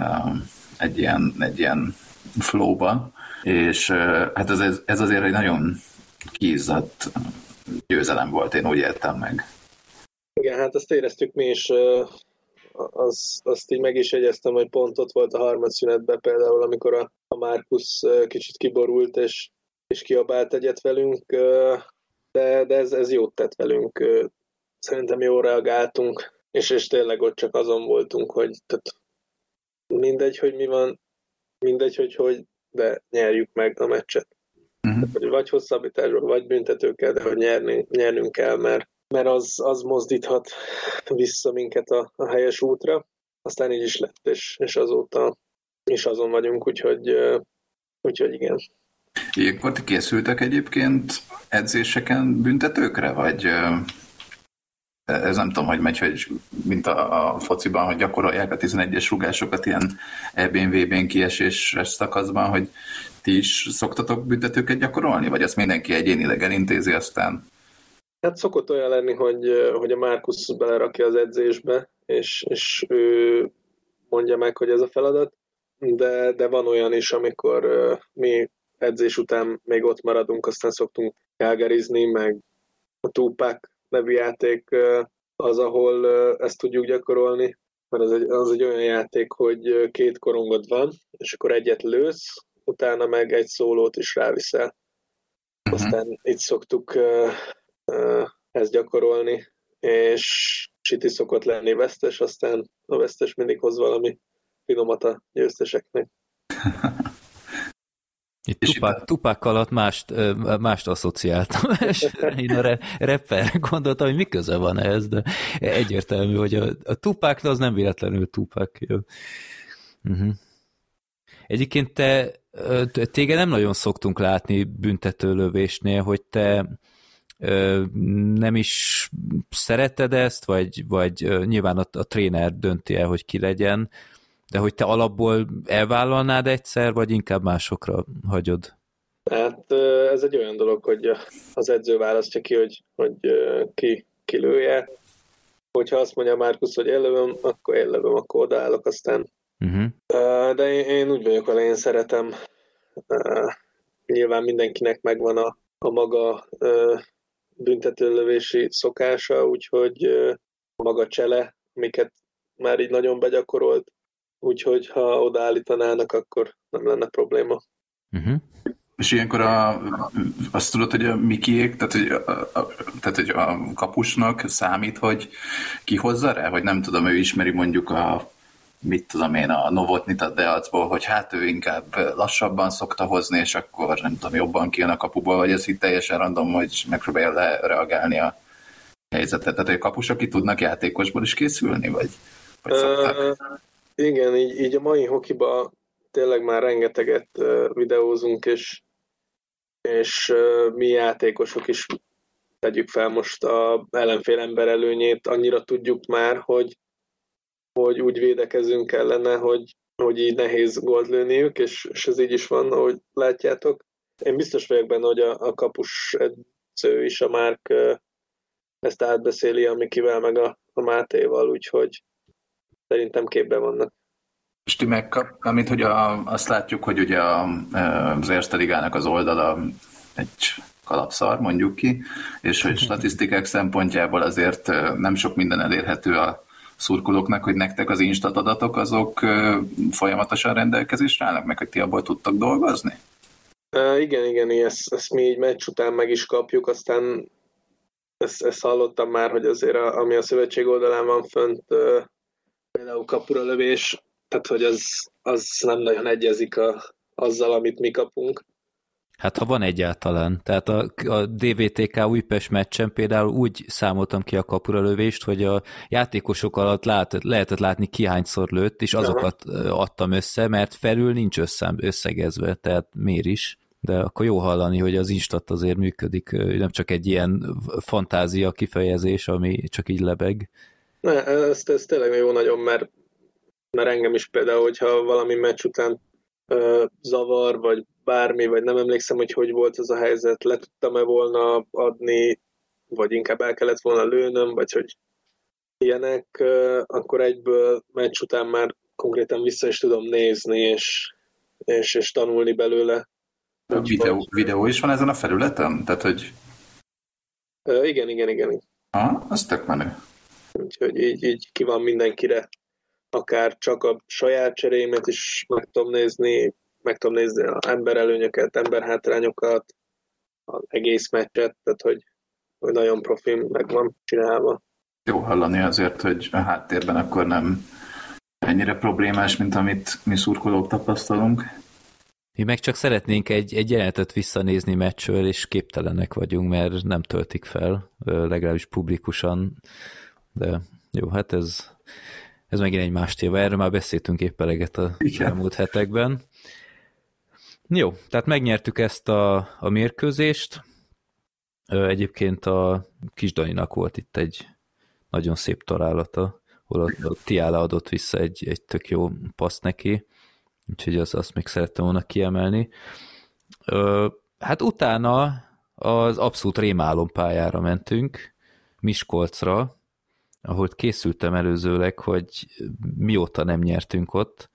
uh, egy ilyen, egy ilyen flowba, és uh, hát ez, ez azért egy nagyon kiizzadt győzelem volt, én úgy éltem meg. Igen, hát ezt éreztük mi is, az, azt így meg is jegyeztem, hogy pont ott volt a harmadszünetben például, amikor a, a Markus kicsit kiborult, és, és kiabált egyet velünk, de, de ez, ez jót tett velünk. Szerintem jól reagáltunk, és, és tényleg ott csak azon voltunk, hogy tehát mindegy, hogy mi van, mindegy, hogy hogy, de nyerjük meg a meccset. Uh-huh. Vagy hosszabbításban, vagy büntetőkkel, de hogy nyerni, nyernünk kell, mert, mert az, az mozdíthat vissza minket a, a helyes útra. Aztán így is lett, és, és azóta is azon vagyunk, úgyhogy, úgyhogy igen. Ilyenkor ti készültek egyébként edzéseken büntetőkre, vagy ez nem tudom, hogy megy, hogy mint a, a fociban, hogy gyakorolják a 11-es rugásokat ilyen EBN, VB-n kieséses szakaszban, hogy ti is szoktatok büntetőket gyakorolni, vagy ezt mindenki egyénileg elintézi aztán? Hát szokott olyan lenni, hogy, hogy a Márkusz belerakja az edzésbe, és, és ő mondja meg, hogy ez a feladat, de, de van olyan is, amikor mi edzés után még ott maradunk, aztán szoktunk kágerizni, meg a Tupac nevű játék az, ahol ezt tudjuk gyakorolni, mert az egy, az egy olyan játék, hogy két korongod van, és akkor egyet lősz, utána meg egy szólót is ráviszel. Uh-huh. Aztán itt szoktuk uh, uh, ezt gyakorolni, és Siti szokott lenni vesztes, aztán a vesztes mindig hoz valami finomat a győzteseknek. Itt tupák, tupák alatt mást, mást asszociáltam, és én a rapper gondoltam, hogy mi köze van ehhez, de egyértelmű, hogy a, a tupák, az nem véletlenül tupák. Uh-huh. Egyébként te, téged nem nagyon szoktunk látni büntetőlövésnél, hogy te nem is szereted ezt, vagy, vagy nyilván a, a tréner dönti el, hogy ki legyen, de hogy te alapból elvállalnád egyszer, vagy inkább másokra hagyod? Hát ez egy olyan dolog, hogy az edző választja ki, hogy, hogy ki, ki lője. Hogyha azt mondja Márkusz, hogy ellövöm, akkor ellövöm, akkor odaállok, aztán. Uh-huh. De én, én úgy vagyok vele, én szeretem. Nyilván mindenkinek megvan a, a maga büntetőlövési szokása, úgyhogy a maga csele, amiket már így nagyon begyakorolt, úgyhogy ha odaállítanának, akkor nem lenne probléma. Uh-huh. És ilyenkor a, azt tudod, hogy a Mikiék, tehát hogy a, a, tehát, hogy a kapusnak számít, hogy ki hozza rá, vagy nem tudom, ő ismeri mondjuk a mit tudom én, a Novotnit a Deacból, hogy hát ő inkább lassabban szokta hozni, és akkor nem tudom, jobban kijön a kapuból, vagy ez itt teljesen random, hogy megpróbálja reagálni a helyzetet. Tehát, hogy kapusok ki tudnak játékosból is készülni, vagy, vagy szokták? Uh, igen, így, így a mai hokiba tényleg már rengeteget uh, videózunk, és, és uh, mi játékosok is tegyük fel most a ellenfél ember előnyét, annyira tudjuk már, hogy hogy úgy védekezünk ellene, hogy, hogy így nehéz gólt lőniük, és, és ez így is van, ahogy látjátok. Én biztos vagyok benne, hogy a, a kapus edző is, a Márk ezt átbeszéli a Mikivel, meg a, a Mátéval, úgyhogy szerintem képben vannak. És ti megkap, amit hogy a, azt látjuk, hogy ugye a, az Erste Ligának az oldala egy kalapszar, mondjuk ki, és hogy statisztikák szempontjából azért nem sok minden elérhető a szurkolóknak, hogy nektek az instat adatok azok folyamatosan rendelkezésre állnak, meg hogy ti abból tudtak dolgozni? Uh, igen, igen, ezt, ezt mi így meccs után meg is kapjuk, aztán ezt, ezt hallottam már, hogy azért a, ami a szövetség oldalán van fönt, uh, például kapura lövés, tehát hogy az, az nem nagyon egyezik a, azzal, amit mi kapunk. Hát ha van egyáltalán. Tehát a, a DVTK Újpest meccsen például úgy számoltam ki a kapura lövést, hogy a játékosok alatt lát, lehetett látni ki hányszor lőtt, és azokat adtam össze, mert felül nincs össze, összegezve, tehát miért is. De akkor jó hallani, hogy az Instat azért működik, nem csak egy ilyen fantázia kifejezés, ami csak így lebeg. Ne, ez, ez tényleg jó nagyon, mert, mert engem is például, hogyha valami meccs után zavar, vagy bármi, vagy nem emlékszem, hogy hogy volt ez a helyzet, le tudtam-e volna adni, vagy inkább el kellett volna lőnöm, vagy hogy ilyenek, akkor egyből meccs után már konkrétan vissza is tudom nézni, és, és, és tanulni belőle. A videó, videó is van ezen a felületen? Tehát, hogy... Igen, igen, igen. Ha, az tök menő. Úgyhogy így, így ki van mindenkire akár csak a saját cserémet is meg tudom nézni, meg tudom nézni az emberelőnyöket, emberhátrányokat, az egész meccset, tehát hogy, hogy nagyon profi meg van csinálva. Jó hallani azért, hogy a háttérben akkor nem ennyire problémás, mint amit mi szurkolók tapasztalunk. Mi meg csak szeretnénk egy, egy jelenetet visszanézni meccsről, és képtelenek vagyunk, mert nem töltik fel, legalábbis publikusan. De jó, hát ez ez megint egy más téva, erről már beszéltünk épp eleget a elmúlt hetekben. Jó, tehát megnyertük ezt a, a mérkőzést. Egyébként a kis Daninak volt itt egy nagyon szép találata, hol a, a Tiála adott vissza egy, egy tök jó paszt neki, úgyhogy az, azt még szerettem volna kiemelni. Hát utána az abszolút rémálom pályára mentünk, Miskolcra, ahol készültem előzőleg, hogy mióta nem nyertünk ott,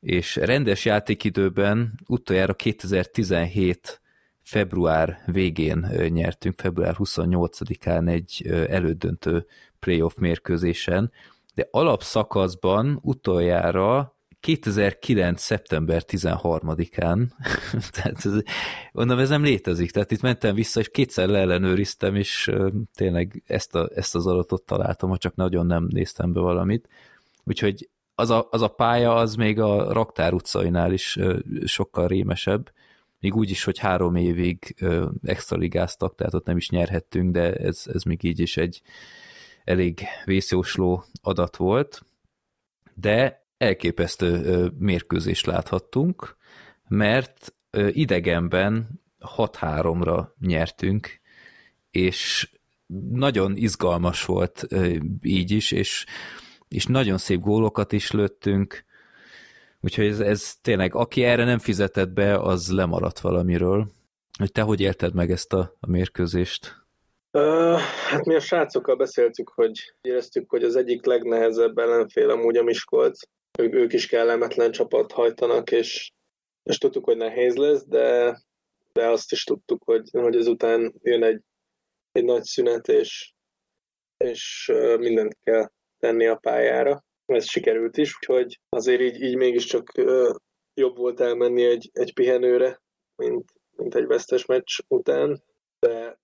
és rendes játékidőben utoljára 2017 február végén nyertünk, február 28-án egy elődöntő playoff mérkőzésen, de alapszakaszban utoljára 2009. szeptember 13-án, tehát ez, mondom, ez nem létezik, tehát itt mentem vissza, és kétszer leellenőriztem, és tényleg ezt, a, ezt az adatot találtam, ha csak nagyon nem néztem be valamit. Úgyhogy az a, az a pálya, az még a Raktár utcainál is sokkal rémesebb, még úgy is, hogy három évig extra ligáztak, tehát ott nem is nyerhettünk, de ez, ez még így is egy elég vészjósló adat volt. De elképesztő mérkőzést láthattunk, mert idegenben 6-3-ra nyertünk, és nagyon izgalmas volt így is, és, és nagyon szép gólokat is lőttünk, úgyhogy ez, ez tényleg, aki erre nem fizetett be, az lemaradt valamiről. Hogy te hogy élted meg ezt a, a mérkőzést? Uh, hát mi a srácokkal beszéltük, hogy éreztük, hogy az egyik legnehezebb ellenfél amúgy a Miskolc, ők, ők is kellemetlen csapat hajtanak, és, és tudtuk, hogy nehéz lesz, de, de azt is tudtuk, hogy, hogy ezután jön egy, egy nagy szünet, és, és mindent kell tenni a pályára. ez sikerült is, úgyhogy azért így, így mégiscsak jobb volt elmenni egy, egy pihenőre, mint, mint egy vesztes meccs után, de,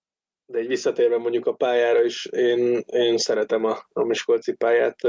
de egy visszatérve mondjuk a pályára is, én, én szeretem a, a Miskolci pályát,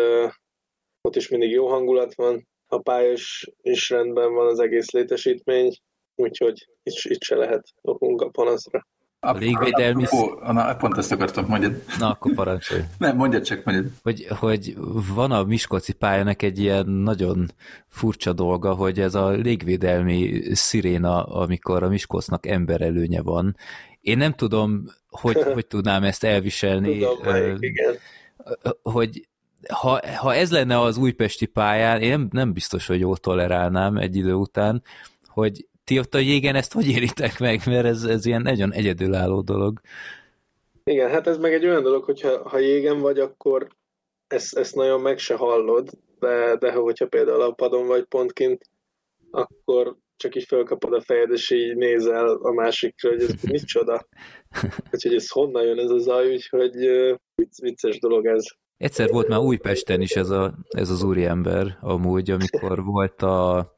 ott is mindig jó hangulat van, a pálya is, is rendben van, az egész létesítmény, úgyhogy itt, itt se lehet okunk a panaszra. A légvédelmi... Na, pont ezt akartam mondani. Na, akkor parancsolj. Nem, mondjad csak, mondjad. Hogy, hogy van a Miskolci pályának egy ilyen nagyon furcsa dolga, hogy ez a légvédelmi sziréna, amikor a Miskolcnak emberelőnye van. Én nem tudom, hogy, hogy tudnám ezt elviselni. Tudom, melyik, igen. Hogy ha, ha ez lenne az újpesti pályán, én nem, nem biztos, hogy jól tolerálnám egy idő után, hogy ti ott a jégen ezt hogy éritek meg, mert ez, ez ilyen nagyon egyedülálló dolog. Igen, hát ez meg egy olyan dolog, hogyha ha jégen vagy, akkor ezt, ezt nagyon meg se hallod, de, de hogyha például a padon vagy pontként, akkor csak így felkapod a fejed, és így nézel a másikra, hogy ez micsoda. Úgyhogy ez honnan jön ez a zaj, úgyhogy vicc, vicces dolog ez. Egyszer volt már Újpesten is ez, a, ez az úriember amúgy, amikor volt a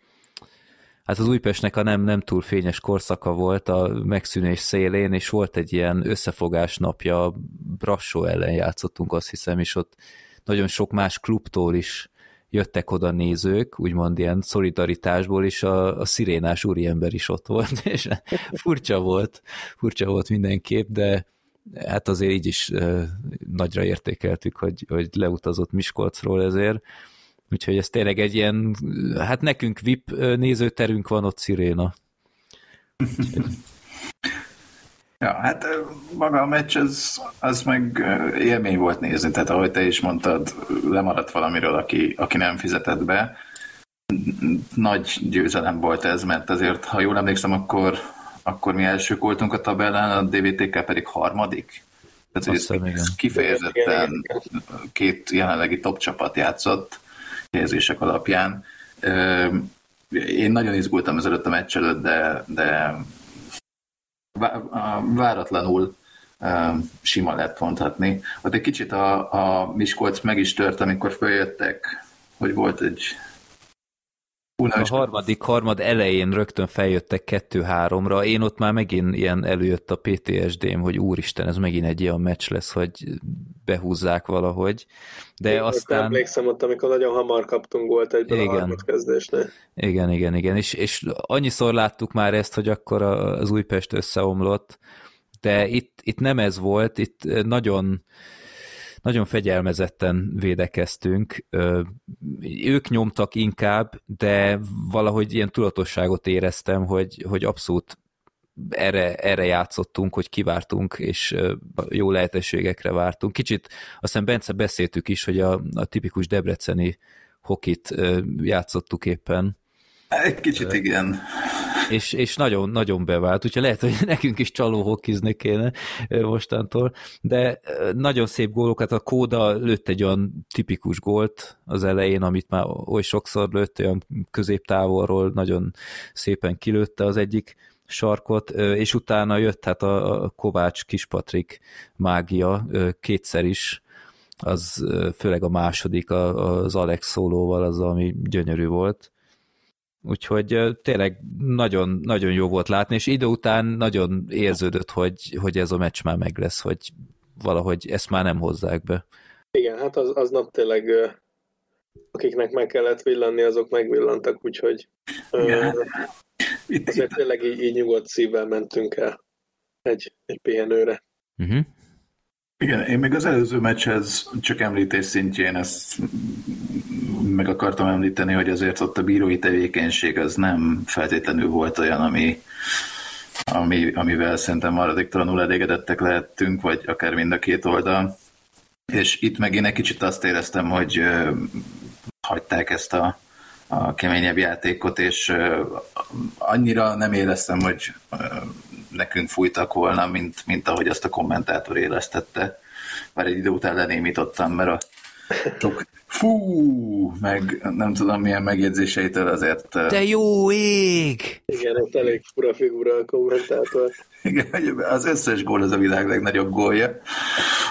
hát az Újpestnek a nem, nem túl fényes korszaka volt a megszűnés szélén, és volt egy ilyen összefogás napja, Brassó ellen játszottunk, azt hiszem, és ott nagyon sok más klubtól is jöttek oda nézők, úgymond ilyen szolidaritásból, és a, a szirénás úriember is ott volt, és furcsa volt, furcsa volt mindenképp, de hát azért így is nagyra értékeltük, hogy, hogy leutazott Miskolcról ezért, Úgyhogy ez tényleg egy ilyen, hát nekünk VIP nézőterünk van ott Sziréna. Ja, hát maga a meccs, az, az meg élmény volt nézni, tehát ahogy te is mondtad, lemaradt valamiről, aki, aki nem fizetett be. Nagy győzelem volt ez, mert azért, ha jól emlékszem, akkor, akkor mi elsők voltunk a tabellán, a DVTK pedig harmadik. Tehát, hogy ez kifejezetten két jelenlegi top csapat játszott, helyezések alapján. Én nagyon izgultam ezelőtt a meccs előtt, de, de váratlanul sima lett mondhatni. Ott egy kicsit a, a Miskolc meg is tört, amikor följöttek, hogy volt egy a harmadik harmad elején rögtön feljöttek kettő-háromra, én ott már megint ilyen előjött a PTSD-m, hogy úristen, ez megint egy ilyen meccs lesz, hogy behúzzák valahogy. De én aztán... emlékszem ott, amikor nagyon hamar kaptunk volt egy igen. a kezdésnél. Igen, igen, igen, és, és annyiszor láttuk már ezt, hogy akkor az Újpest összeomlott, de itt, itt nem ez volt, itt nagyon nagyon fegyelmezetten védekeztünk. Ők nyomtak inkább, de valahogy ilyen tudatosságot éreztem, hogy, hogy abszolút erre, erre játszottunk, hogy kivártunk, és jó lehetőségekre vártunk. Kicsit, azt hiszem Bence beszéltük is, hogy a, a tipikus debreceni hokit játszottuk éppen. Egy kicsit igen és, és nagyon, nagyon bevált, úgyhogy lehet, hogy nekünk is csaló hokizni kéne mostantól, de nagyon szép gólokat, a Kóda lőtt egy olyan tipikus gólt az elején, amit már oly sokszor lőtt, olyan középtávolról nagyon szépen kilőtte az egyik sarkot, és utána jött hát a Kovács Kispatrik mágia kétszer is, az főleg a második, az Alex szólóval, az, ami gyönyörű volt. Úgyhogy tényleg nagyon, nagyon jó volt látni, és idő után nagyon érződött, hogy, hogy ez a meccs már meg lesz, hogy valahogy ezt már nem hozzák be. Igen, hát az, aznap tényleg akiknek meg kellett villanni, azok megvillantak, úgyhogy Igen. Itt, azért tényleg így, így nyugodt szívvel mentünk el egy, egy pihenőre. Uh-huh. Igen, én még az előző meccshez csak említés szintjén ezt meg akartam említeni, hogy azért ott a bírói tevékenység az nem feltétlenül volt olyan, ami, ami, amivel szerintem maradéktalanul elégedettek lehettünk, vagy akár mind a két oldal. És itt meg én egy kicsit azt éreztem, hogy hagyták ezt a, a keményebb játékot, és annyira nem éreztem, hogy nekünk fújtak volna, mint, mint ahogy azt a kommentátor élesztette. Már egy idő után lenémítottam, mert a sok fú, meg nem tudom milyen megjegyzéseitől azért... De jó ég! Igen, ez elég fura figura a kommentátor. Igen, az összes gól az a világ legnagyobb gólja.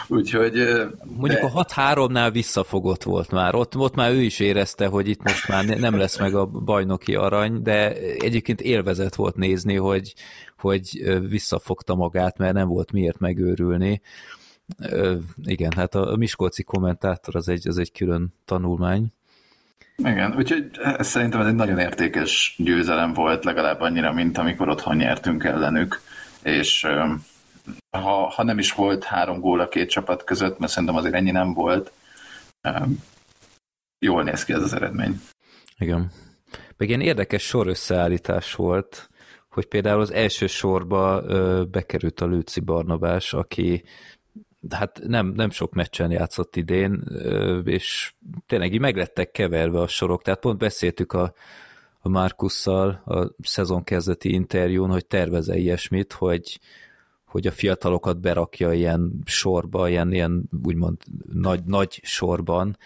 Úgyhogy... Mondjuk de... a 6-3-nál visszafogott volt már. Ott, ott már ő is érezte, hogy itt most már nem lesz meg a bajnoki arany, de egyébként élvezet volt nézni, hogy, hogy visszafogta magát, mert nem volt miért megőrülni. Igen, hát a Miskolci kommentátor az egy, az egy külön tanulmány. Igen, úgyhogy szerintem ez egy nagyon értékes győzelem volt, legalább annyira, mint amikor otthon nyertünk ellenük, és ha, ha nem is volt három gól a két csapat között, mert szerintem azért ennyi nem volt, jól néz ki ez az eredmény. Igen. Meg ilyen érdekes sor összeállítás volt, hogy például az első sorba ö, bekerült a Lőci Barnabás, aki hát nem, nem sok meccsen játszott idén, és tényleg így meglettek keverve a sorok, tehát pont beszéltük a, a Markusszal a szezon kezdeti interjún, hogy terveze ilyesmit, hogy, hogy a fiatalokat berakja ilyen sorba, ilyen, ilyen úgymond nagy, nagy sorban,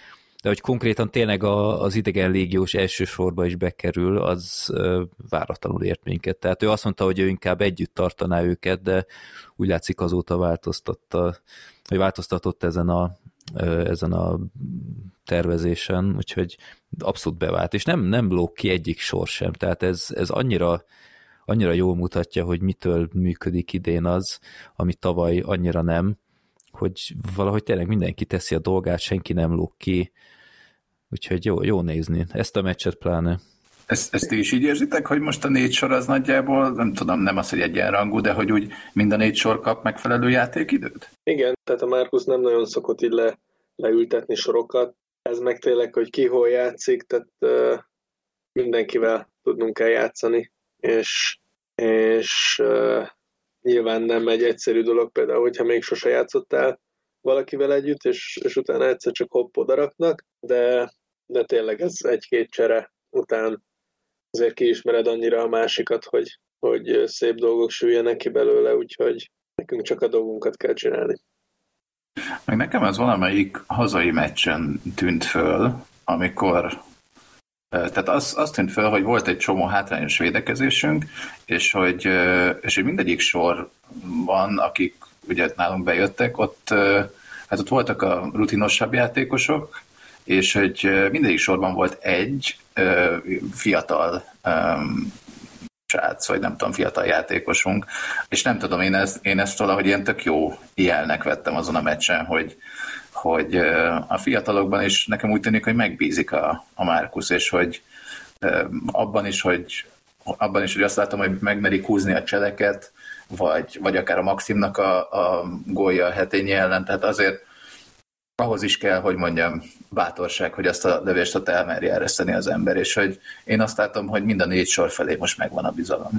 de hogy konkrétan tényleg a, az idegen légiós első sorba is bekerül, az váratlanul ért minket. Tehát ő azt mondta, hogy ő inkább együtt tartaná őket, de úgy látszik azóta változtatta, hogy változtatott ezen a, ezen a tervezésen, úgyhogy abszolút bevált, és nem, nem lóg ki egyik sor sem, tehát ez, ez annyira annyira jól mutatja, hogy mitől működik idén az, ami tavaly annyira nem, hogy valahogy tényleg mindenki teszi a dolgát, senki nem lóg ki, úgyhogy jó, jó nézni. Ezt a meccset pláne. Ezt, ezt ti is így érzitek, hogy most a négy sor az nagyjából, nem tudom, nem az, hogy egyenrangú, de hogy úgy mind a négy sor kap megfelelő játékidőt? Igen, tehát a Márkusz nem nagyon szokott így le, leültetni sorokat. Ez meg tényleg, hogy ki hol játszik, tehát uh, mindenkivel tudnunk kell játszani, és, és uh, nyilván nem egy egyszerű dolog, például, hogyha még sose játszottál valakivel együtt, és, és utána egyszer csak hopp odaraknak, de, de tényleg ez egy-két csere után azért kiismered annyira a másikat, hogy, hogy szép dolgok süljenek ki belőle, úgyhogy nekünk csak a dolgunkat kell csinálni. Meg nekem ez valamelyik hazai meccsen tűnt föl, amikor tehát az, az tűnt fel, hogy volt egy csomó hátrányos védekezésünk, és hogy, és hogy mindegyik sorban, akik ugye nálunk bejöttek, ott, hát ott voltak a rutinosabb játékosok, és hogy mindegyik sorban volt egy fiatal srác, vagy nem tudom, fiatal játékosunk, és nem tudom, én ezt, én ezt valahogy ilyen tök jó jelnek vettem azon a meccsen, hogy, hogy a fiatalokban is nekem úgy tűnik, hogy megbízik a, a Márkusz, és hogy abban is, hogy abban is, hogy azt látom, hogy megmerik húzni a cseleket, vagy, vagy akár a Maximnak a, a gólja a hetényi ellen, tehát azért ahhoz is kell, hogy mondjam, bátorság, hogy azt a lövést ott elmerje ereszteni az ember, és hogy én azt látom, hogy mind a négy sor felé most megvan a bizalom.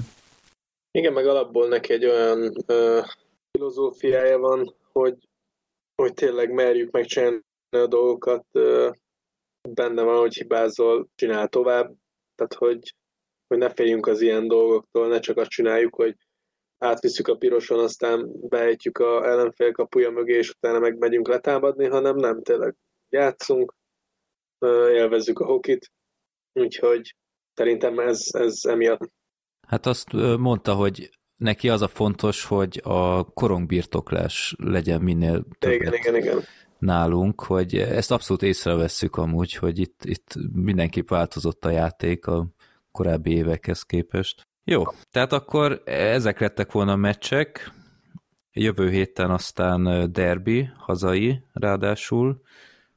Igen, meg alapból neki egy olyan ö, filozófiája van, hogy hogy tényleg merjük megcsinálni a dolgokat, benne van, hogy hibázol, csinál tovább, tehát hogy, hogy ne féljünk az ilyen dolgoktól, ne csak azt csináljuk, hogy átviszük a piroson, aztán beejtjük a ellenfél kapuja mögé, és utána meg megyünk letámadni, hanem nem, tényleg játszunk, élvezzük a hokit, úgyhogy szerintem ez, ez emiatt. Hát azt mondta, hogy neki az a fontos, hogy a korongbirtoklás legyen minél többet igen, igen, igen. nálunk, hogy ezt abszolút észrevesszük amúgy, hogy itt, itt mindenképp változott a játék a korábbi évekhez képest. Jó, tehát akkor ezek lettek volna a meccsek, jövő héten aztán derbi, hazai ráadásul,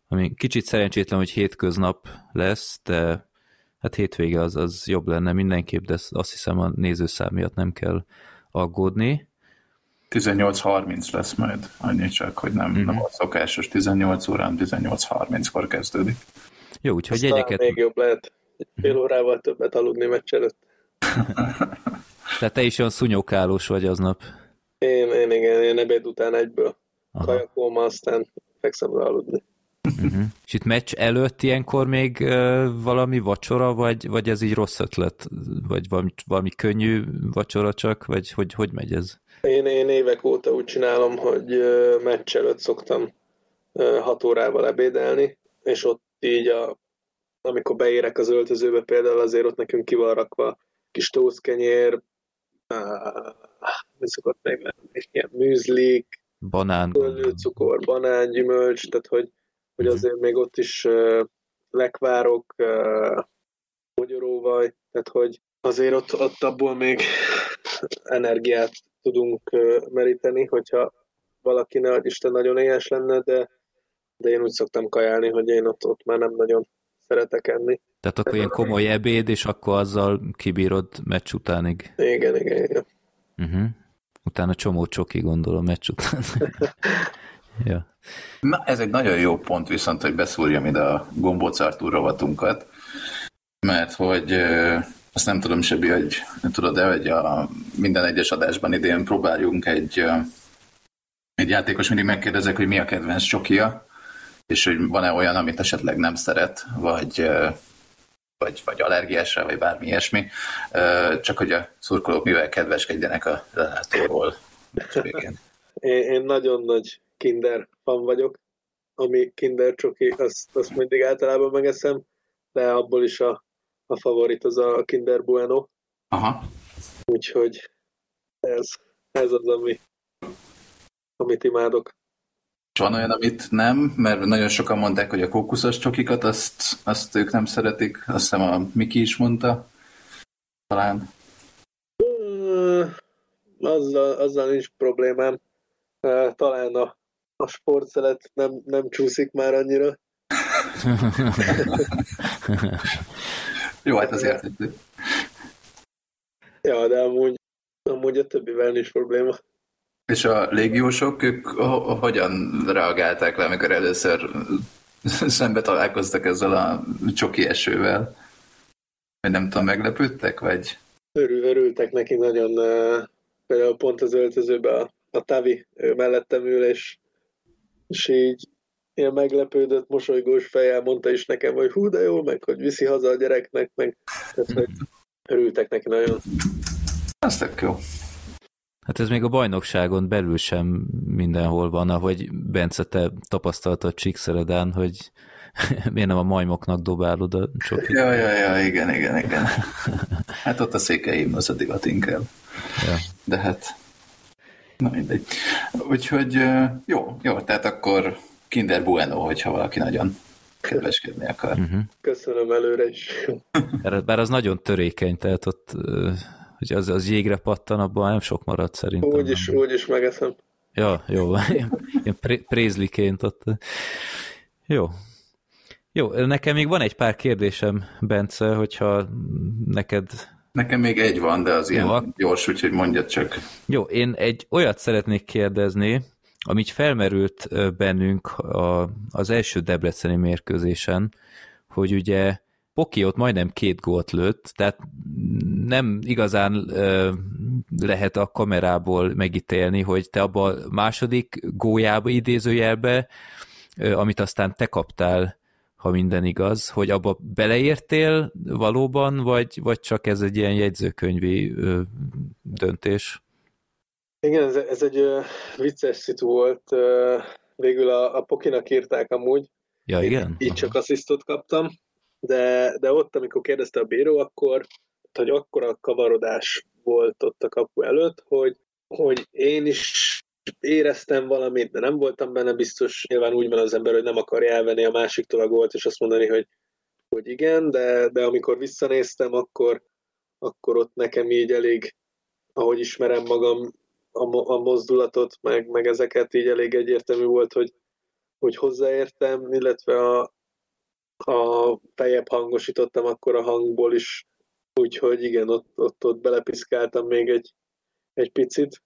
ami kicsit szerencsétlen, hogy hétköznap lesz, de hát hétvége az, az jobb lenne mindenképp, de azt hiszem a nézőszám miatt nem kell aggódni. 18.30 lesz majd, annyi csak, hogy nem, mm-hmm. nem a szokásos 18 órán, 18.30-kor kezdődik. Jó, úgyhogy Aztán jegyeket... még jobb lehet fél órával többet aludni meccs előtt. Tehát te is olyan szunyókálós vagy aznap. Én, én igen, én ebéd után egyből. Kajakóma, aztán fekszem rá aludni. Uh-huh. És itt meccs előtt ilyenkor még uh, valami vacsora, vagy, vagy ez így rossz ötlet? Vagy valami, valami könnyű vacsora csak? Vagy hogy, hogy megy ez? Én, én évek óta úgy csinálom, hogy uh, meccs előtt szoktam uh, hat órával ebédelni, és ott így, a, amikor beérek az öltözőbe például, azért ott nekünk ki van rakva kis tózkenyér, mi szokott még lenni, ilyen műzlik, Banán. cukor, banán, gyümölcs, tehát hogy, hogy Mhm. azért még ott is lekvárok, magyaróvaj, tehát hogy azért ott, ott abból még energiát tudunk meríteni, hogyha valaki ne Isten nagyon éhes lenne, de, de én úgy szoktam kajálni, hogy én ott, ott már nem nagyon szeretek enni. Tehát akkor ilyen komoly ebéd, és akkor azzal kibírod meccs utánig. Igen, igen, igen. Uh-huh. Utána csomó csoki, gondolom, meccs után. ja. Na, ez egy nagyon jó pont viszont, hogy beszúrjam ide a gombóc Artúr rovatunkat, mert hogy azt nem tudom, Sebi, hogy tudod de hogy a minden egyes adásban idén próbáljunk egy, egy játékos mindig megkérdezek, hogy mi a kedvenc csokia, és hogy van-e olyan, amit esetleg nem szeret, vagy, vagy, vagy allergiás rá, vagy bármi ilyesmi, csak hogy a szurkolók mivel kedveskedjenek a látóról. végén. Én, én nagyon nagy kinder fan vagyok, ami kinder csoki, azt, azt mindig általában megeszem, de abból is a, a favorit az a kinder bueno, Aha. úgyhogy ez, ez az, ami, amit imádok. És van olyan, amit nem, mert nagyon sokan mondták, hogy a kókuszos csokikat, azt, azt ők nem szeretik. Azt hiszem a Miki is mondta. Talán. Azzal, azzal nincs problémám. Talán a, a sportszelet nem, nem csúszik már annyira. Jó, hát azért. Ja, de amúgy, amúgy a többivel nincs probléma. És a légiósok, ők ho- hogyan reagálták le, amikor először szembe találkoztak ezzel a csoki esővel? Vagy nem tudom, meglepődtek, vagy? Örül, örültek neki nagyon, például pont az öltözőben a, a Tavi ő mellettem ül, és, és így ilyen meglepődött, mosolygós fejjel mondta is nekem, hogy hú, de jó, meg hogy viszi haza a gyereknek, meg tehát, hogy örültek neki nagyon. Az tök jó. Hát ez még a bajnokságon belül sem mindenhol van, ahogy Bence, te tapasztaltad Csíkszeredán, hogy miért nem a majmoknak dobálod a csokit. Ja, ja, ja, igen, igen, igen. Hát ott a székeim az a divat inkább. Ja. De hát, na mindegy. Úgyhogy jó, jó, tehát akkor Kinder Bueno, hogyha valaki nagyon kedveskedni akar. Uh-huh. Köszönöm előre is. Bár, az nagyon törékeny, tehát ott, hogy az, az jégre pattan, abban nem sok marad szerintem. Úgy is, úgy is megeszem. Ja, jó, ilyen, ilyen pré- prézliként ott. Jó. Jó, nekem még van egy pár kérdésem, Bence, hogyha neked... Nekem még egy van, de az ilyen Jó, gyors, úgyhogy mondjad csak. Jó, én egy olyat szeretnék kérdezni, ami így felmerült bennünk a, az első debreceni mérkőzésen, hogy ugye Poki ott majdnem két gólt lőtt, tehát nem igazán ö, lehet a kamerából megítélni, hogy te abba a második gólyába, idézőjelbe, ö, amit aztán te kaptál, ha minden igaz, hogy abba beleértél valóban, vagy, vagy csak ez egy ilyen jegyzőkönyvi ö, döntés? Igen, ez, ez egy ö, vicces szitu volt. Ö, végül a, a Pokinak írták amúgy, Ja, igen? így csak asszisztot kaptam, de, de ott, amikor kérdezte a bíró, akkor hogy akkora kavarodás volt ott a kapu előtt, hogy, hogy én is éreztem valamit, de nem voltam benne biztos. Nyilván úgy van az ember, hogy nem akarja elvenni a másiktól a gólt, és azt mondani, hogy, hogy igen, de, de amikor visszanéztem, akkor, akkor ott nekem így elég, ahogy ismerem magam, a, a mozdulatot, meg, meg ezeket így elég egyértelmű volt, hogy, hogy hozzáértem, illetve a, a fejebb hangosítottam akkor a hangból is, úgyhogy igen, ott, ott, ott belepiszkáltam még egy, egy picit.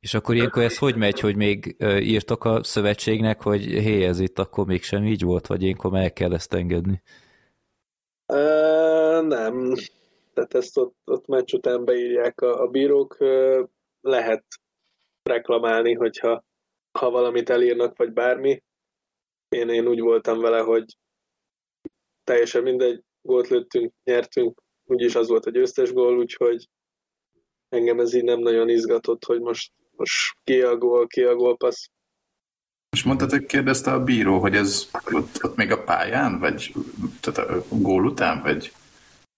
És akkor ilyenkor ez hogy megy, hogy még ö, írtok a szövetségnek, hogy hé, ez itt akkor mégsem így volt, vagy ilyenkor meg kell ezt engedni? Uh, nem, tehát ezt ott, ott meccs után beírják a, a bírók, lehet reklamálni, hogyha ha valamit elírnak, vagy bármi. Én, én úgy voltam vele, hogy teljesen mindegy, gólt lőttünk, nyertünk, úgyis az volt a győztes gól, úgyhogy engem ez így nem nagyon izgatott, hogy most, most ki a gól, ki a gólpassz. Most mondtad, hogy kérdezte a bíró, hogy ez ott, ott még a pályán, vagy tehát a gól után, vagy?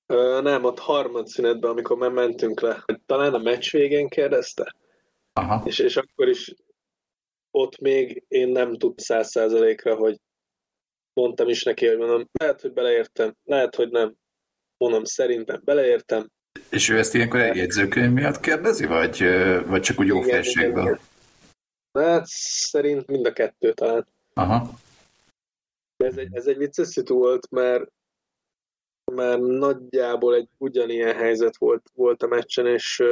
Ö, nem, ott harmad szünetben, amikor már mentünk le, talán a meccs végén kérdezte, Aha. és, és akkor is ott még én nem tud száz százalékra, hogy mondtam is neki, hogy mondom, lehet, hogy beleértem, lehet, hogy nem. Mondom, szerintem beleértem. És ő ezt ilyenkor egy jegyzőkönyv miatt kérdezi, vagy, vagy csak úgy jó felségből? Hát szerint mind a kettő talán. Aha. Ez egy, ez egy vicces szitu volt, mert mert nagyjából egy ugyanilyen helyzet volt, volt a meccsen, és,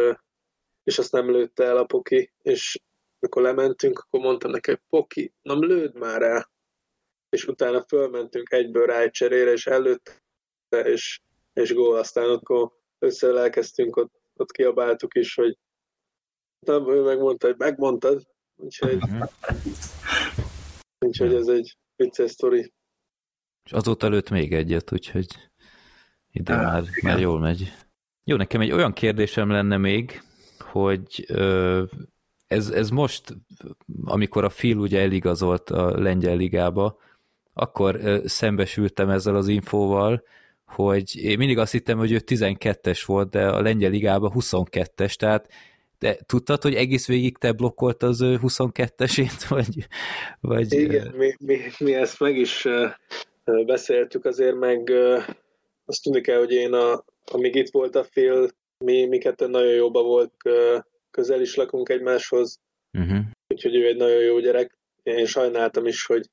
és azt nem lőtte el a Poki, és amikor lementünk, akkor mondtam neki, hogy Poki, nem lőd már el. És utána fölmentünk egyből rá egy cserére, és előtte, és, és gól. Aztán akkor összelelkeztünk, ott, ott kiabáltuk is, hogy nem, ő megmondta, hogy megmondtad. Úgyhogy, uh-huh. úgyhogy ez egy vicces sztori. És azóta lőtt még egyet, úgyhogy ide hát, már, már jól megy. Jó, nekem egy olyan kérdésem lenne még, hogy ö, ez, ez most, amikor a Phil ugye eligazolt a lengyel ligába, akkor ö, szembesültem ezzel az infóval, hogy én mindig azt hittem, hogy ő 12-es volt, de a lengyel ligában 22-es, tehát de tudtad, hogy egész végig te blokkolt az ő 22-esét, vagy... vagy Igen, mi, mi, mi ezt meg is beszéltük azért, meg azt tudni kell, hogy én, a, amíg itt volt a fél, mi, mi ketten nagyon jóba volt, közel is lakunk egymáshoz, uh-huh. úgyhogy ő egy nagyon jó gyerek. Én sajnáltam is, hogy,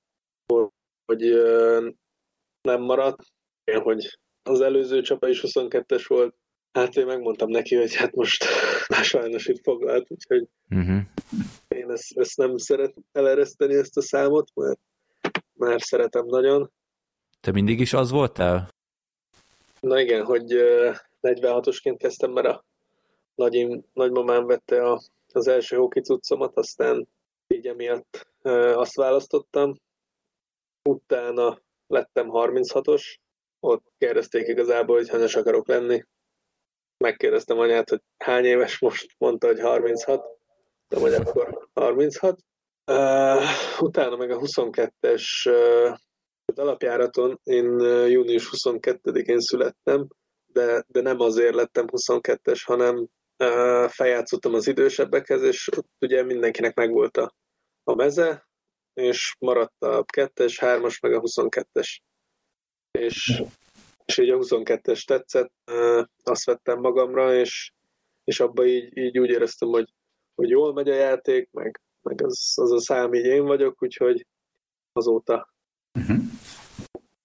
hogy nem maradt, én, hogy az előző csapa is 22-es volt, hát én megmondtam neki, hogy hát most már sajnos itt foglalt, úgyhogy uh-huh. én ezt, ezt nem szeretem elereszteni ezt a számot, mert már szeretem nagyon. Te mindig is az voltál? Na igen, hogy 46-osként kezdtem, mert a nagyim, nagymamám vette a, az első hoki cuccomat, aztán így emiatt azt választottam. Utána lettem 36-os, ott kérdezték igazából, hogy hanyas akarok lenni. Megkérdeztem anyát, hogy hány éves most, mondta, hogy 36, de vagy akkor 36. Uh, utána meg a 22-es uh, alapjáraton én június 22-én születtem, de, de nem azért lettem 22-es, hanem uh, feljátszottam az idősebbekhez, és ott ugye mindenkinek megvolt a, a meze, és maradt a 2-es, 3-as, meg a 22-es. És, és így a 22-es tetszett, azt vettem magamra, és, és abba így, így úgy éreztem, hogy, hogy jól megy a játék, meg, meg az, az a szám így én vagyok, úgyhogy azóta. Uh-huh.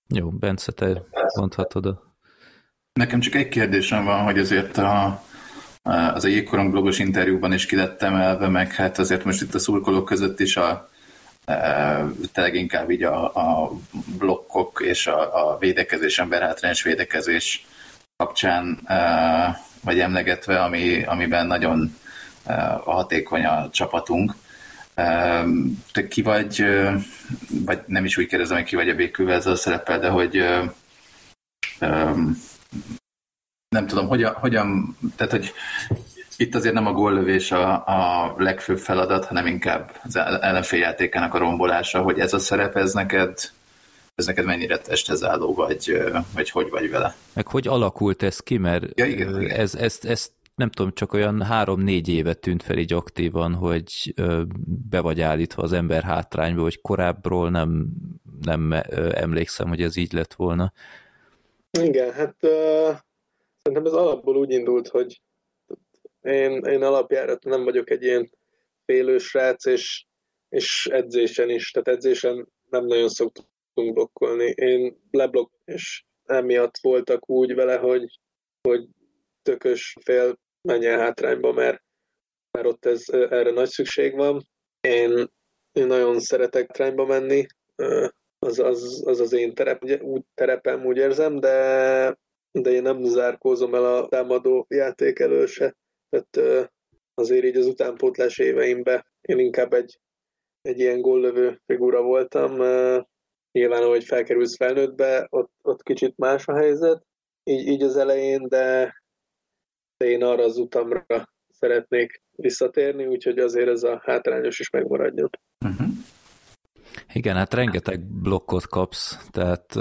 Jó, Bence, te mondhatod a... Nekem csak egy kérdésem van, hogy azért a, az a jégkorong blogos interjúban is ki lett emelve, meg hát azért most itt a szurkolók között is a, tényleg inkább így a, a blokkok és a, a védekezés, emberhátrányos védekezés kapcsán vagy emlegetve, ami, amiben nagyon hatékony a csapatunk. Te ki vagy, vagy nem is úgy kérdezem, hogy ki vagy a végkővel ezzel a szerepel, de hogy nem tudom, hogyan, hogyan tehát hogy itt azért nem a góllövés a, a legfőbb feladat, hanem inkább az ellenféljátékának a rombolása, hogy ez a szerep, ez neked, ez neked mennyire testhez álló, vagy, vagy hogy vagy vele? Meg hogy alakult ez ki, mert ja, igen, igen. Ez, ezt, ezt nem tudom, csak olyan három-négy éve tűnt fel így aktívan, hogy be vagy állítva az ember hátrányba, hogy korábbról nem, nem emlékszem, hogy ez így lett volna. Igen, hát uh, szerintem ez alapból úgy indult, hogy én, én alapjárat nem vagyok egy ilyen félős srác, és, és edzésen is, tehát edzésen nem nagyon szoktunk blokkolni. Én leblokk, és emiatt voltak úgy vele, hogy, hogy tökös fél menjen hátrányba, mert, mert ott ez, erre nagy szükség van. Én, én nagyon szeretek hátrányba menni, az az, az, az én terep, úgy terepem, úgy érzem, de, de én nem zárkózom el a támadó játék elől se. Tehát azért így az utánpótlás éveimben én inkább egy, egy ilyen góllövő figura voltam. Nyilván, ahogy felkerülsz felnőttbe, ott, ott kicsit más a helyzet, így, így az elején, de, de én arra az utamra szeretnék visszatérni, úgyhogy azért ez a hátrányos is megmaradjon. Uh-huh. Igen, hát rengeteg blokkot kapsz, tehát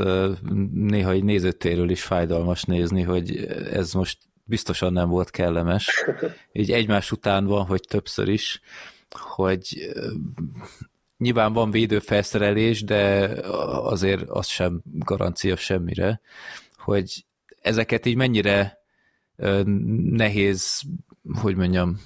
néha egy nézőtéről is fájdalmas nézni, hogy ez most biztosan nem volt kellemes. Így egymás után van, hogy többször is, hogy nyilván van védőfelszerelés, de azért az sem garancia semmire, hogy ezeket így mennyire nehéz, hogy mondjam,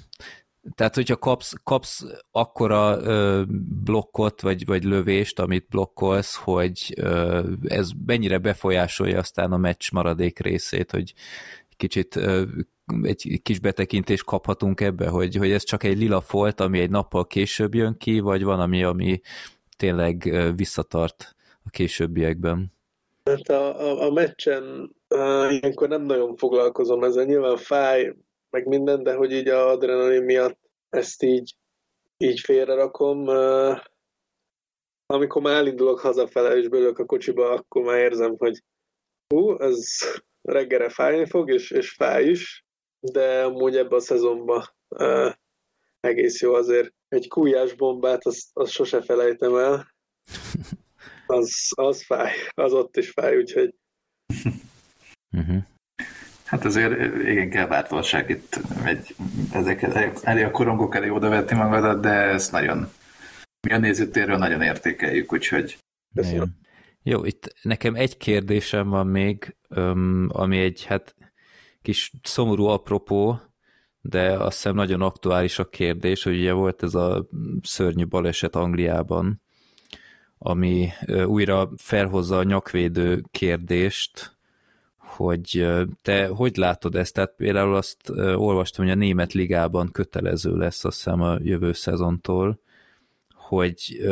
tehát, hogyha kapsz, kapsz akkora ö, blokkot, vagy, vagy lövést, amit blokkolsz, hogy ö, ez mennyire befolyásolja aztán a meccs maradék részét, hogy kicsit ö, egy kis betekintést kaphatunk ebbe, hogy, hogy ez csak egy lila folt, ami egy nappal később jön ki, vagy van ami, ami tényleg visszatart a későbbiekben? Hát a, a, a meccsen ilyenkor nem nagyon foglalkozom ezzel, nyilván fáj, meg minden, de hogy így a adrenalin miatt ezt így, így félrerakom. Uh, amikor már elindulok hazafele és bölök a kocsiba, akkor már érzem, hogy hú, ez reggelre fájni fog, és, és fáj is, de amúgy ebben a szezonban uh, egész jó azért. Egy kújás bombát, azt, azt sose felejtem el. Az, az fáj, az ott is fáj, úgyhogy uh-huh. Hát azért igen kell bátorság itt egy, ezeket elé a korongok elé odavetni magadat, de ezt nagyon mi a nézőtérről nagyon értékeljük, úgyhogy Köszönöm. Jó, itt nekem egy kérdésem van még, ami egy hát kis szomorú apropó, de azt hiszem nagyon aktuális a kérdés, hogy ugye volt ez a szörnyű baleset Angliában, ami újra felhozza a nyakvédő kérdést, hogy te hogy látod ezt? Tehát például azt olvastam, hogy a német ligában kötelező lesz azt hiszem a jövő szezontól, hogy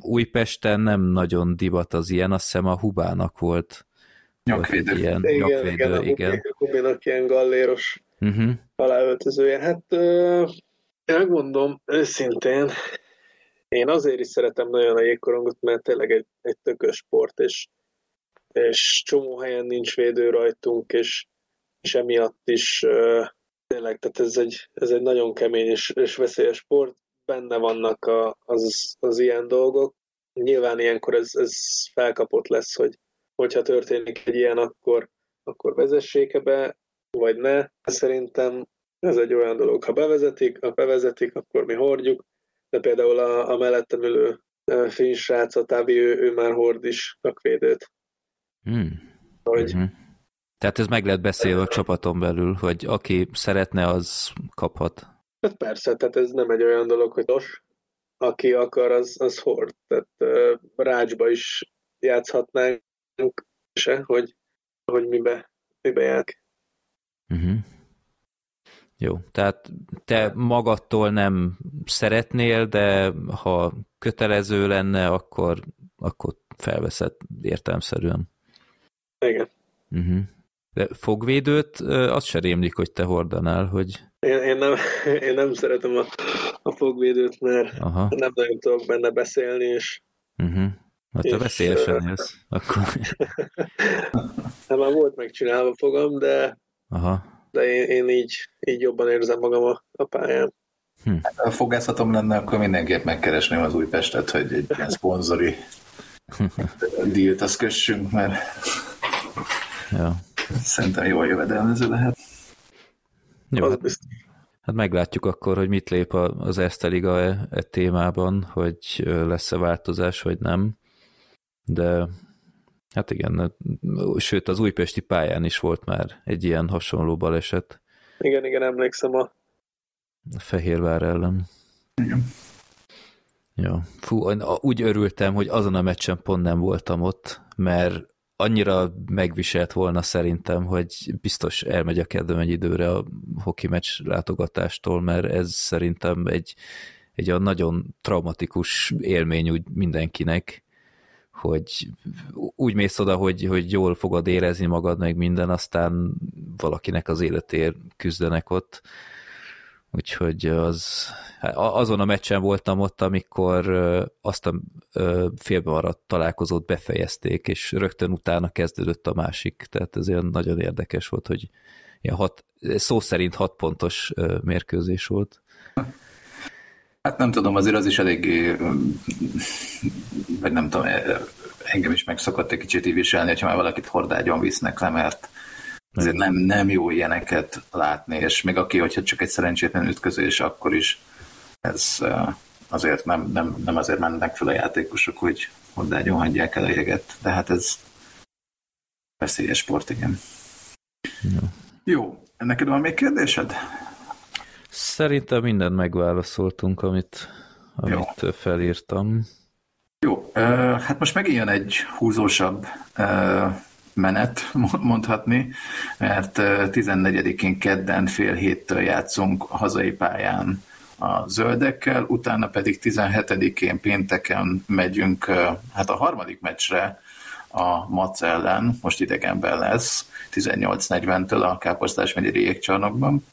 Újpesten nem nagyon divat az ilyen, azt hiszem a Hubának volt nyakvédő. Ilyen, igen, nyakvédő, igen. A Hubinak ilyen galléros uh-huh. aláöltözője. Hát uh, megmondom őszintén, én azért is szeretem nagyon a jégkorongot, mert tényleg egy, egy tökös sport, és és csomó helyen nincs védő rajtunk, és, és emiatt is uh, tényleg, tehát ez egy, ez egy nagyon kemény és, és veszélyes sport, benne vannak a, az, az ilyen dolgok. Nyilván ilyenkor ez, ez felkapott lesz, hogy hogyha történik egy ilyen, akkor, akkor vezessék-e be, vagy ne. Szerintem ez egy olyan dolog, ha bevezetik, ha bevezetik, akkor mi hordjuk, de például a, a mellettem ülő finn srác, a Távi, ő, ő már hord is szakvédőt. Hmm. Hogy... Uh-huh. Tehát ez meg lehet beszélni a csapaton belül, hogy aki szeretne, az kaphat. Hát persze, tehát ez nem egy olyan dolog, hogy os, aki akar, az, az hord. Tehát uh, rácsba is játszhatnánk se, hogy, hogy mibe, mibe jár. Uh-huh. Jó, tehát te magadtól nem szeretnél, de ha kötelező lenne, akkor, akkor felveszed értelmszerűen. Igen. Uh-huh. De fogvédőt, az se rémlik, hogy te hordanál, hogy... Én, én, nem, én nem szeretem a, a fogvédőt, mert Aha. nem nagyon tudok benne beszélni, és... Uh-huh. Hát te veszélyesen jössz, akkor... hát már volt megcsinálva fogam, de, Aha. de én, én így, így jobban érzem magam a, a pályán. Hm. Hát, ha fogászatom lenne, akkor mindenképp megkeresném az Újpestet, hogy egy ilyen szponzori dílt azt kössünk, mert Ja. Szerintem jól jövedelmező lehet. Jó, hát, hát meglátjuk akkor, hogy mit lép az Erste Liga e, e témában, hogy lesz-e változás, vagy nem. De hát igen, sőt az újpesti pályán is volt már egy ilyen hasonló baleset. Igen, igen, emlékszem a... a Fehérvár ellen. Igen. Ja, fú, úgy örültem, hogy azon a meccsen pont nem voltam ott, mert annyira megviselt volna szerintem, hogy biztos elmegy a kedvem egy időre a hoki meccs látogatástól, mert ez szerintem egy, egy a nagyon traumatikus élmény úgy mindenkinek, hogy úgy mész oda, hogy, hogy jól fogod érezni magad, meg minden, aztán valakinek az életéért küzdenek ott. Úgyhogy az, hát azon a meccsen voltam ott, amikor azt a félbemaradt találkozót befejezték, és rögtön utána kezdődött a másik, tehát ez olyan nagyon érdekes volt, hogy ilyen hat, szó szerint hat pontos mérkőzés volt. Hát nem tudom, azért az is eléggé, vagy nem tudom, engem is megszokott egy kicsit így viselni, hogyha már valakit hordágyon visznek le, mert azért nem, nem jó ilyeneket látni, és még aki, hogyha csak egy szerencsétlen ütközés, akkor is ez, azért nem, nem, nem azért mennek fel a játékosok, hogy hozzágyon hagyják el a jeget, de hát ez veszélyes sport, igen. Jó. Jó, neked van még kérdésed? Szerintem mindent megválaszoltunk, amit, amit Jó. felírtam. Jó, hát most megint egy húzósabb menet, mondhatni, mert 14-én kedden fél héttől játszunk a hazai pályán a zöldekkel, utána pedig 17-én pénteken megyünk hát a harmadik meccsre a Mac ellen, most idegenben lesz, 18.40-től a Káposztás megyeri jégcsarnokban,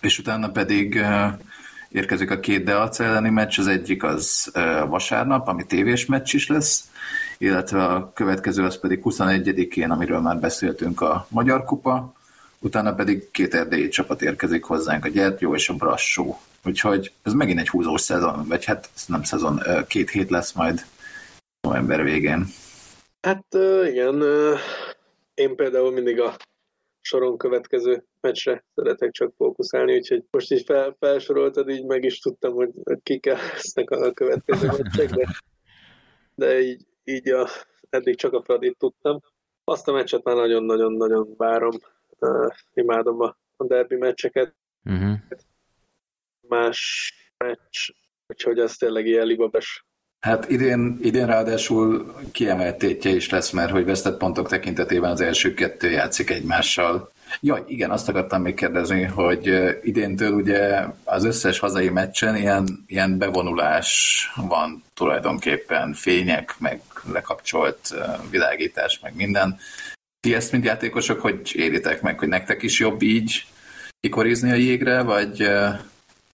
és utána pedig érkezik a két Deac elleni meccs, az egyik az vasárnap, ami tévés meccs is lesz, illetve a következő az pedig 21-én, amiről már beszéltünk a Magyar Kupa, utána pedig két erdélyi csapat érkezik hozzánk, a Gyertyó és a Brassó. Úgyhogy ez megint egy húzós szezon, vagy hát nem szezon, két hét lesz majd november végén. Hát igen, én például mindig a soron következő meccsre szeretek csak fókuszálni, úgyhogy most így fel, felsoroltad, így meg is tudtam, hogy kik lesznek a következő meccsek, de, de így, így a, eddig csak a Fradit tudtam. Azt a meccset már nagyon-nagyon-nagyon várom, uh, imádom a, a derbi meccseket. Uh-huh. Más meccs, úgyhogy az tényleg ilyen libabes Hát idén, idén ráadásul kiemelt tétje is lesz, mert hogy vesztett pontok tekintetében az első kettő játszik egymással. Jaj, igen, azt akartam még kérdezni, hogy idéntől ugye az összes hazai meccsen ilyen, ilyen bevonulás van tulajdonképpen, fények, meg lekapcsolt világítás, meg minden. Ti ezt, mint játékosok, hogy éritek meg, hogy nektek is jobb így kikorizni a jégre, vagy,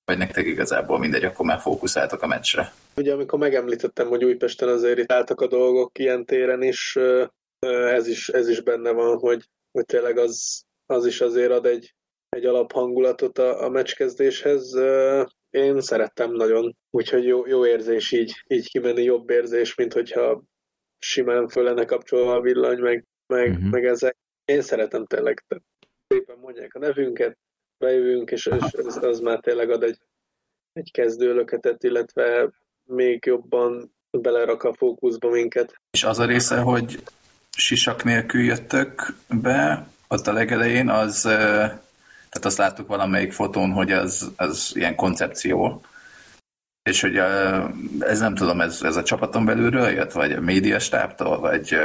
vagy nektek igazából mindegy, akkor már fókuszáltok a meccsre? Ugye amikor megemlítettem, hogy Újpesten azért itt álltak a dolgok ilyen téren is, ez is, ez is benne van, hogy, hogy tényleg az, az is azért ad egy, egy alaphangulatot a, a meccskezdéshez. Én szerettem nagyon, úgyhogy jó, jó érzés így, így kimenni, jobb érzés, mint hogyha simán föl lenne kapcsolva a villany, meg, meg, uh-huh. meg ezek. Én szeretem tényleg, szépen mondják a nevünket, bejövünk, és, és az, az már tényleg ad egy, egy kezdőlöketet, illetve még jobban belerak a fókuszba minket. És az a része, hogy sisak nélkül jöttök be, ott a legelején, az, tehát azt láttuk valamelyik fotón, hogy az, az ilyen koncepció, és hogy ez nem tudom, ez, ez a csapaton belülről jött, vagy a médiastábtól, vagy,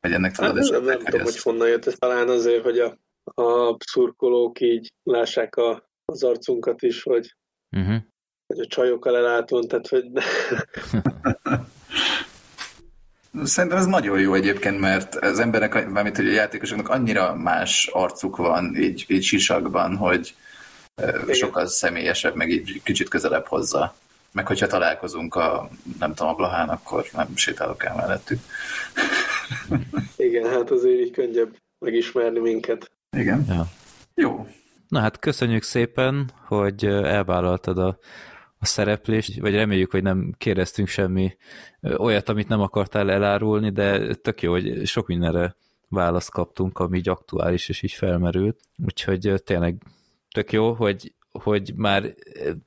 vagy ennek tudod hát, nem, nem tudom, hogy honnan jött ez talán azért, hogy a, a szurkolók így lássák a, az arcunkat is, hogy uh-huh hogy a csajokkal elátón, tehát hogy... Szerintem ez nagyon jó egyébként, mert az emberek, mármint hogy a játékosoknak annyira más arcuk van így, így sisakban, hogy Igen. sokkal személyesebb, meg így kicsit közelebb hozza. Meg hogyha találkozunk a, nem tudom, a Blahán, akkor nem sétálok el mellettük. Igen, hát azért így könnyebb megismerni minket. Igen. Ja. Jó. Na hát köszönjük szépen, hogy elvállaltad a a szereplést, vagy reméljük, hogy nem kérdeztünk semmi olyat, amit nem akartál elárulni, de tök jó, hogy sok mindenre választ kaptunk, ami így aktuális és így felmerült. Úgyhogy tényleg tök jó, hogy, hogy már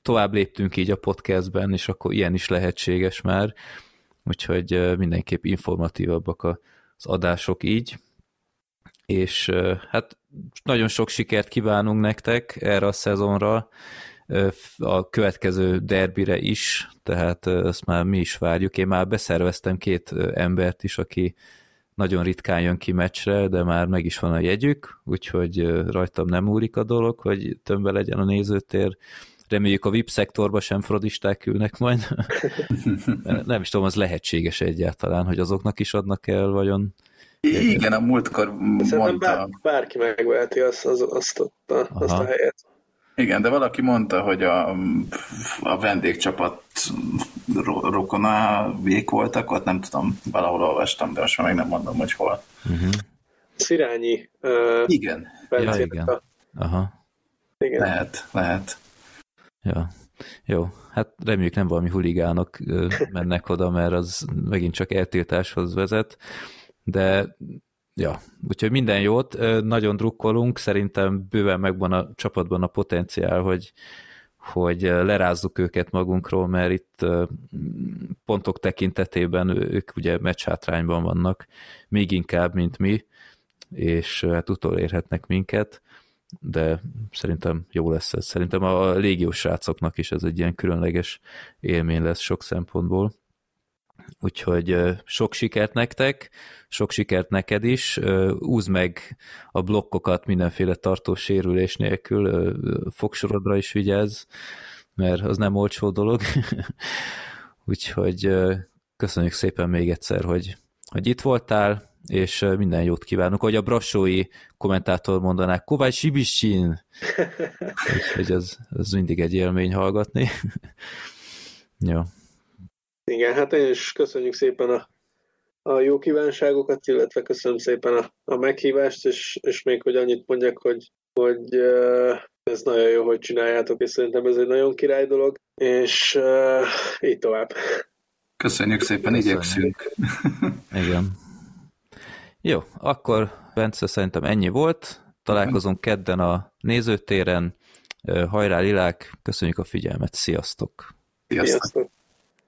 tovább léptünk így a podcastben, és akkor ilyen is lehetséges már. Úgyhogy mindenképp informatívabbak az adások így. És hát nagyon sok sikert kívánunk nektek erre a szezonra, a következő derbire is, tehát ezt már mi is várjuk. Én már beszerveztem két embert is, aki nagyon ritkán jön ki meccsre, de már meg is van a jegyük, úgyhogy rajtam nem úrik a dolog, hogy tömbe legyen a nézőtér. Reméljük a VIP szektorba sem frodisták ülnek majd. nem is tudom, az lehetséges egyáltalán, hogy azoknak is adnak el vajon. Igen, a múltkor mondta... Bár, bárki megveheti azt, azt, azt, azt a helyet. Igen, de valaki mondta, hogy a, a vendégcsapat rokona vék voltak, ott nem tudom, valahol olvastam, de most már még nem mondom, hogy hol. Uh-huh. Szirányi. Uh, igen. Ja, igen. A... Aha. Igen. Lehet, lehet. Ja. Jó, hát reméljük nem valami huligánok mennek oda, mert az megint csak eltiltáshoz vezet, de Ja, úgyhogy minden jót, nagyon drukkolunk, szerintem bőven megvan a csapatban a potenciál, hogy, hogy lerázzuk őket magunkról, mert itt pontok tekintetében ők ugye hátrányban vannak, még inkább, mint mi, és hát utolérhetnek minket, de szerintem jó lesz ez. Szerintem a légiós srácoknak is ez egy ilyen különleges élmény lesz sok szempontból. Úgyhogy sok sikert nektek, sok sikert neked is, úzd meg a blokkokat mindenféle tartós sérülés nélkül, fogsorodra is vigyázz, mert az nem olcsó dolog. Úgyhogy köszönjük szépen még egyszer, hogy, hogy itt voltál, és minden jót kívánok. Hogy a brassói kommentátor mondanák, Kovács Sibiscsin! Úgyhogy ez, ez mindig egy élmény hallgatni. jó. Igen, hát én is köszönjük szépen a, a jó kívánságokat, illetve köszönöm szépen a, a meghívást, és, és még hogy annyit mondjak, hogy, hogy ez nagyon jó, hogy csináljátok, és szerintem ez egy nagyon király dolog, és uh, így tovább. Köszönjük szépen, Köszönjük. igyekszünk. Igen. Jó, akkor Bence szerintem ennyi volt. Találkozunk kedden a nézőtéren. Hajrá Lilák, köszönjük a figyelmet, sziasztok! Sziasztok!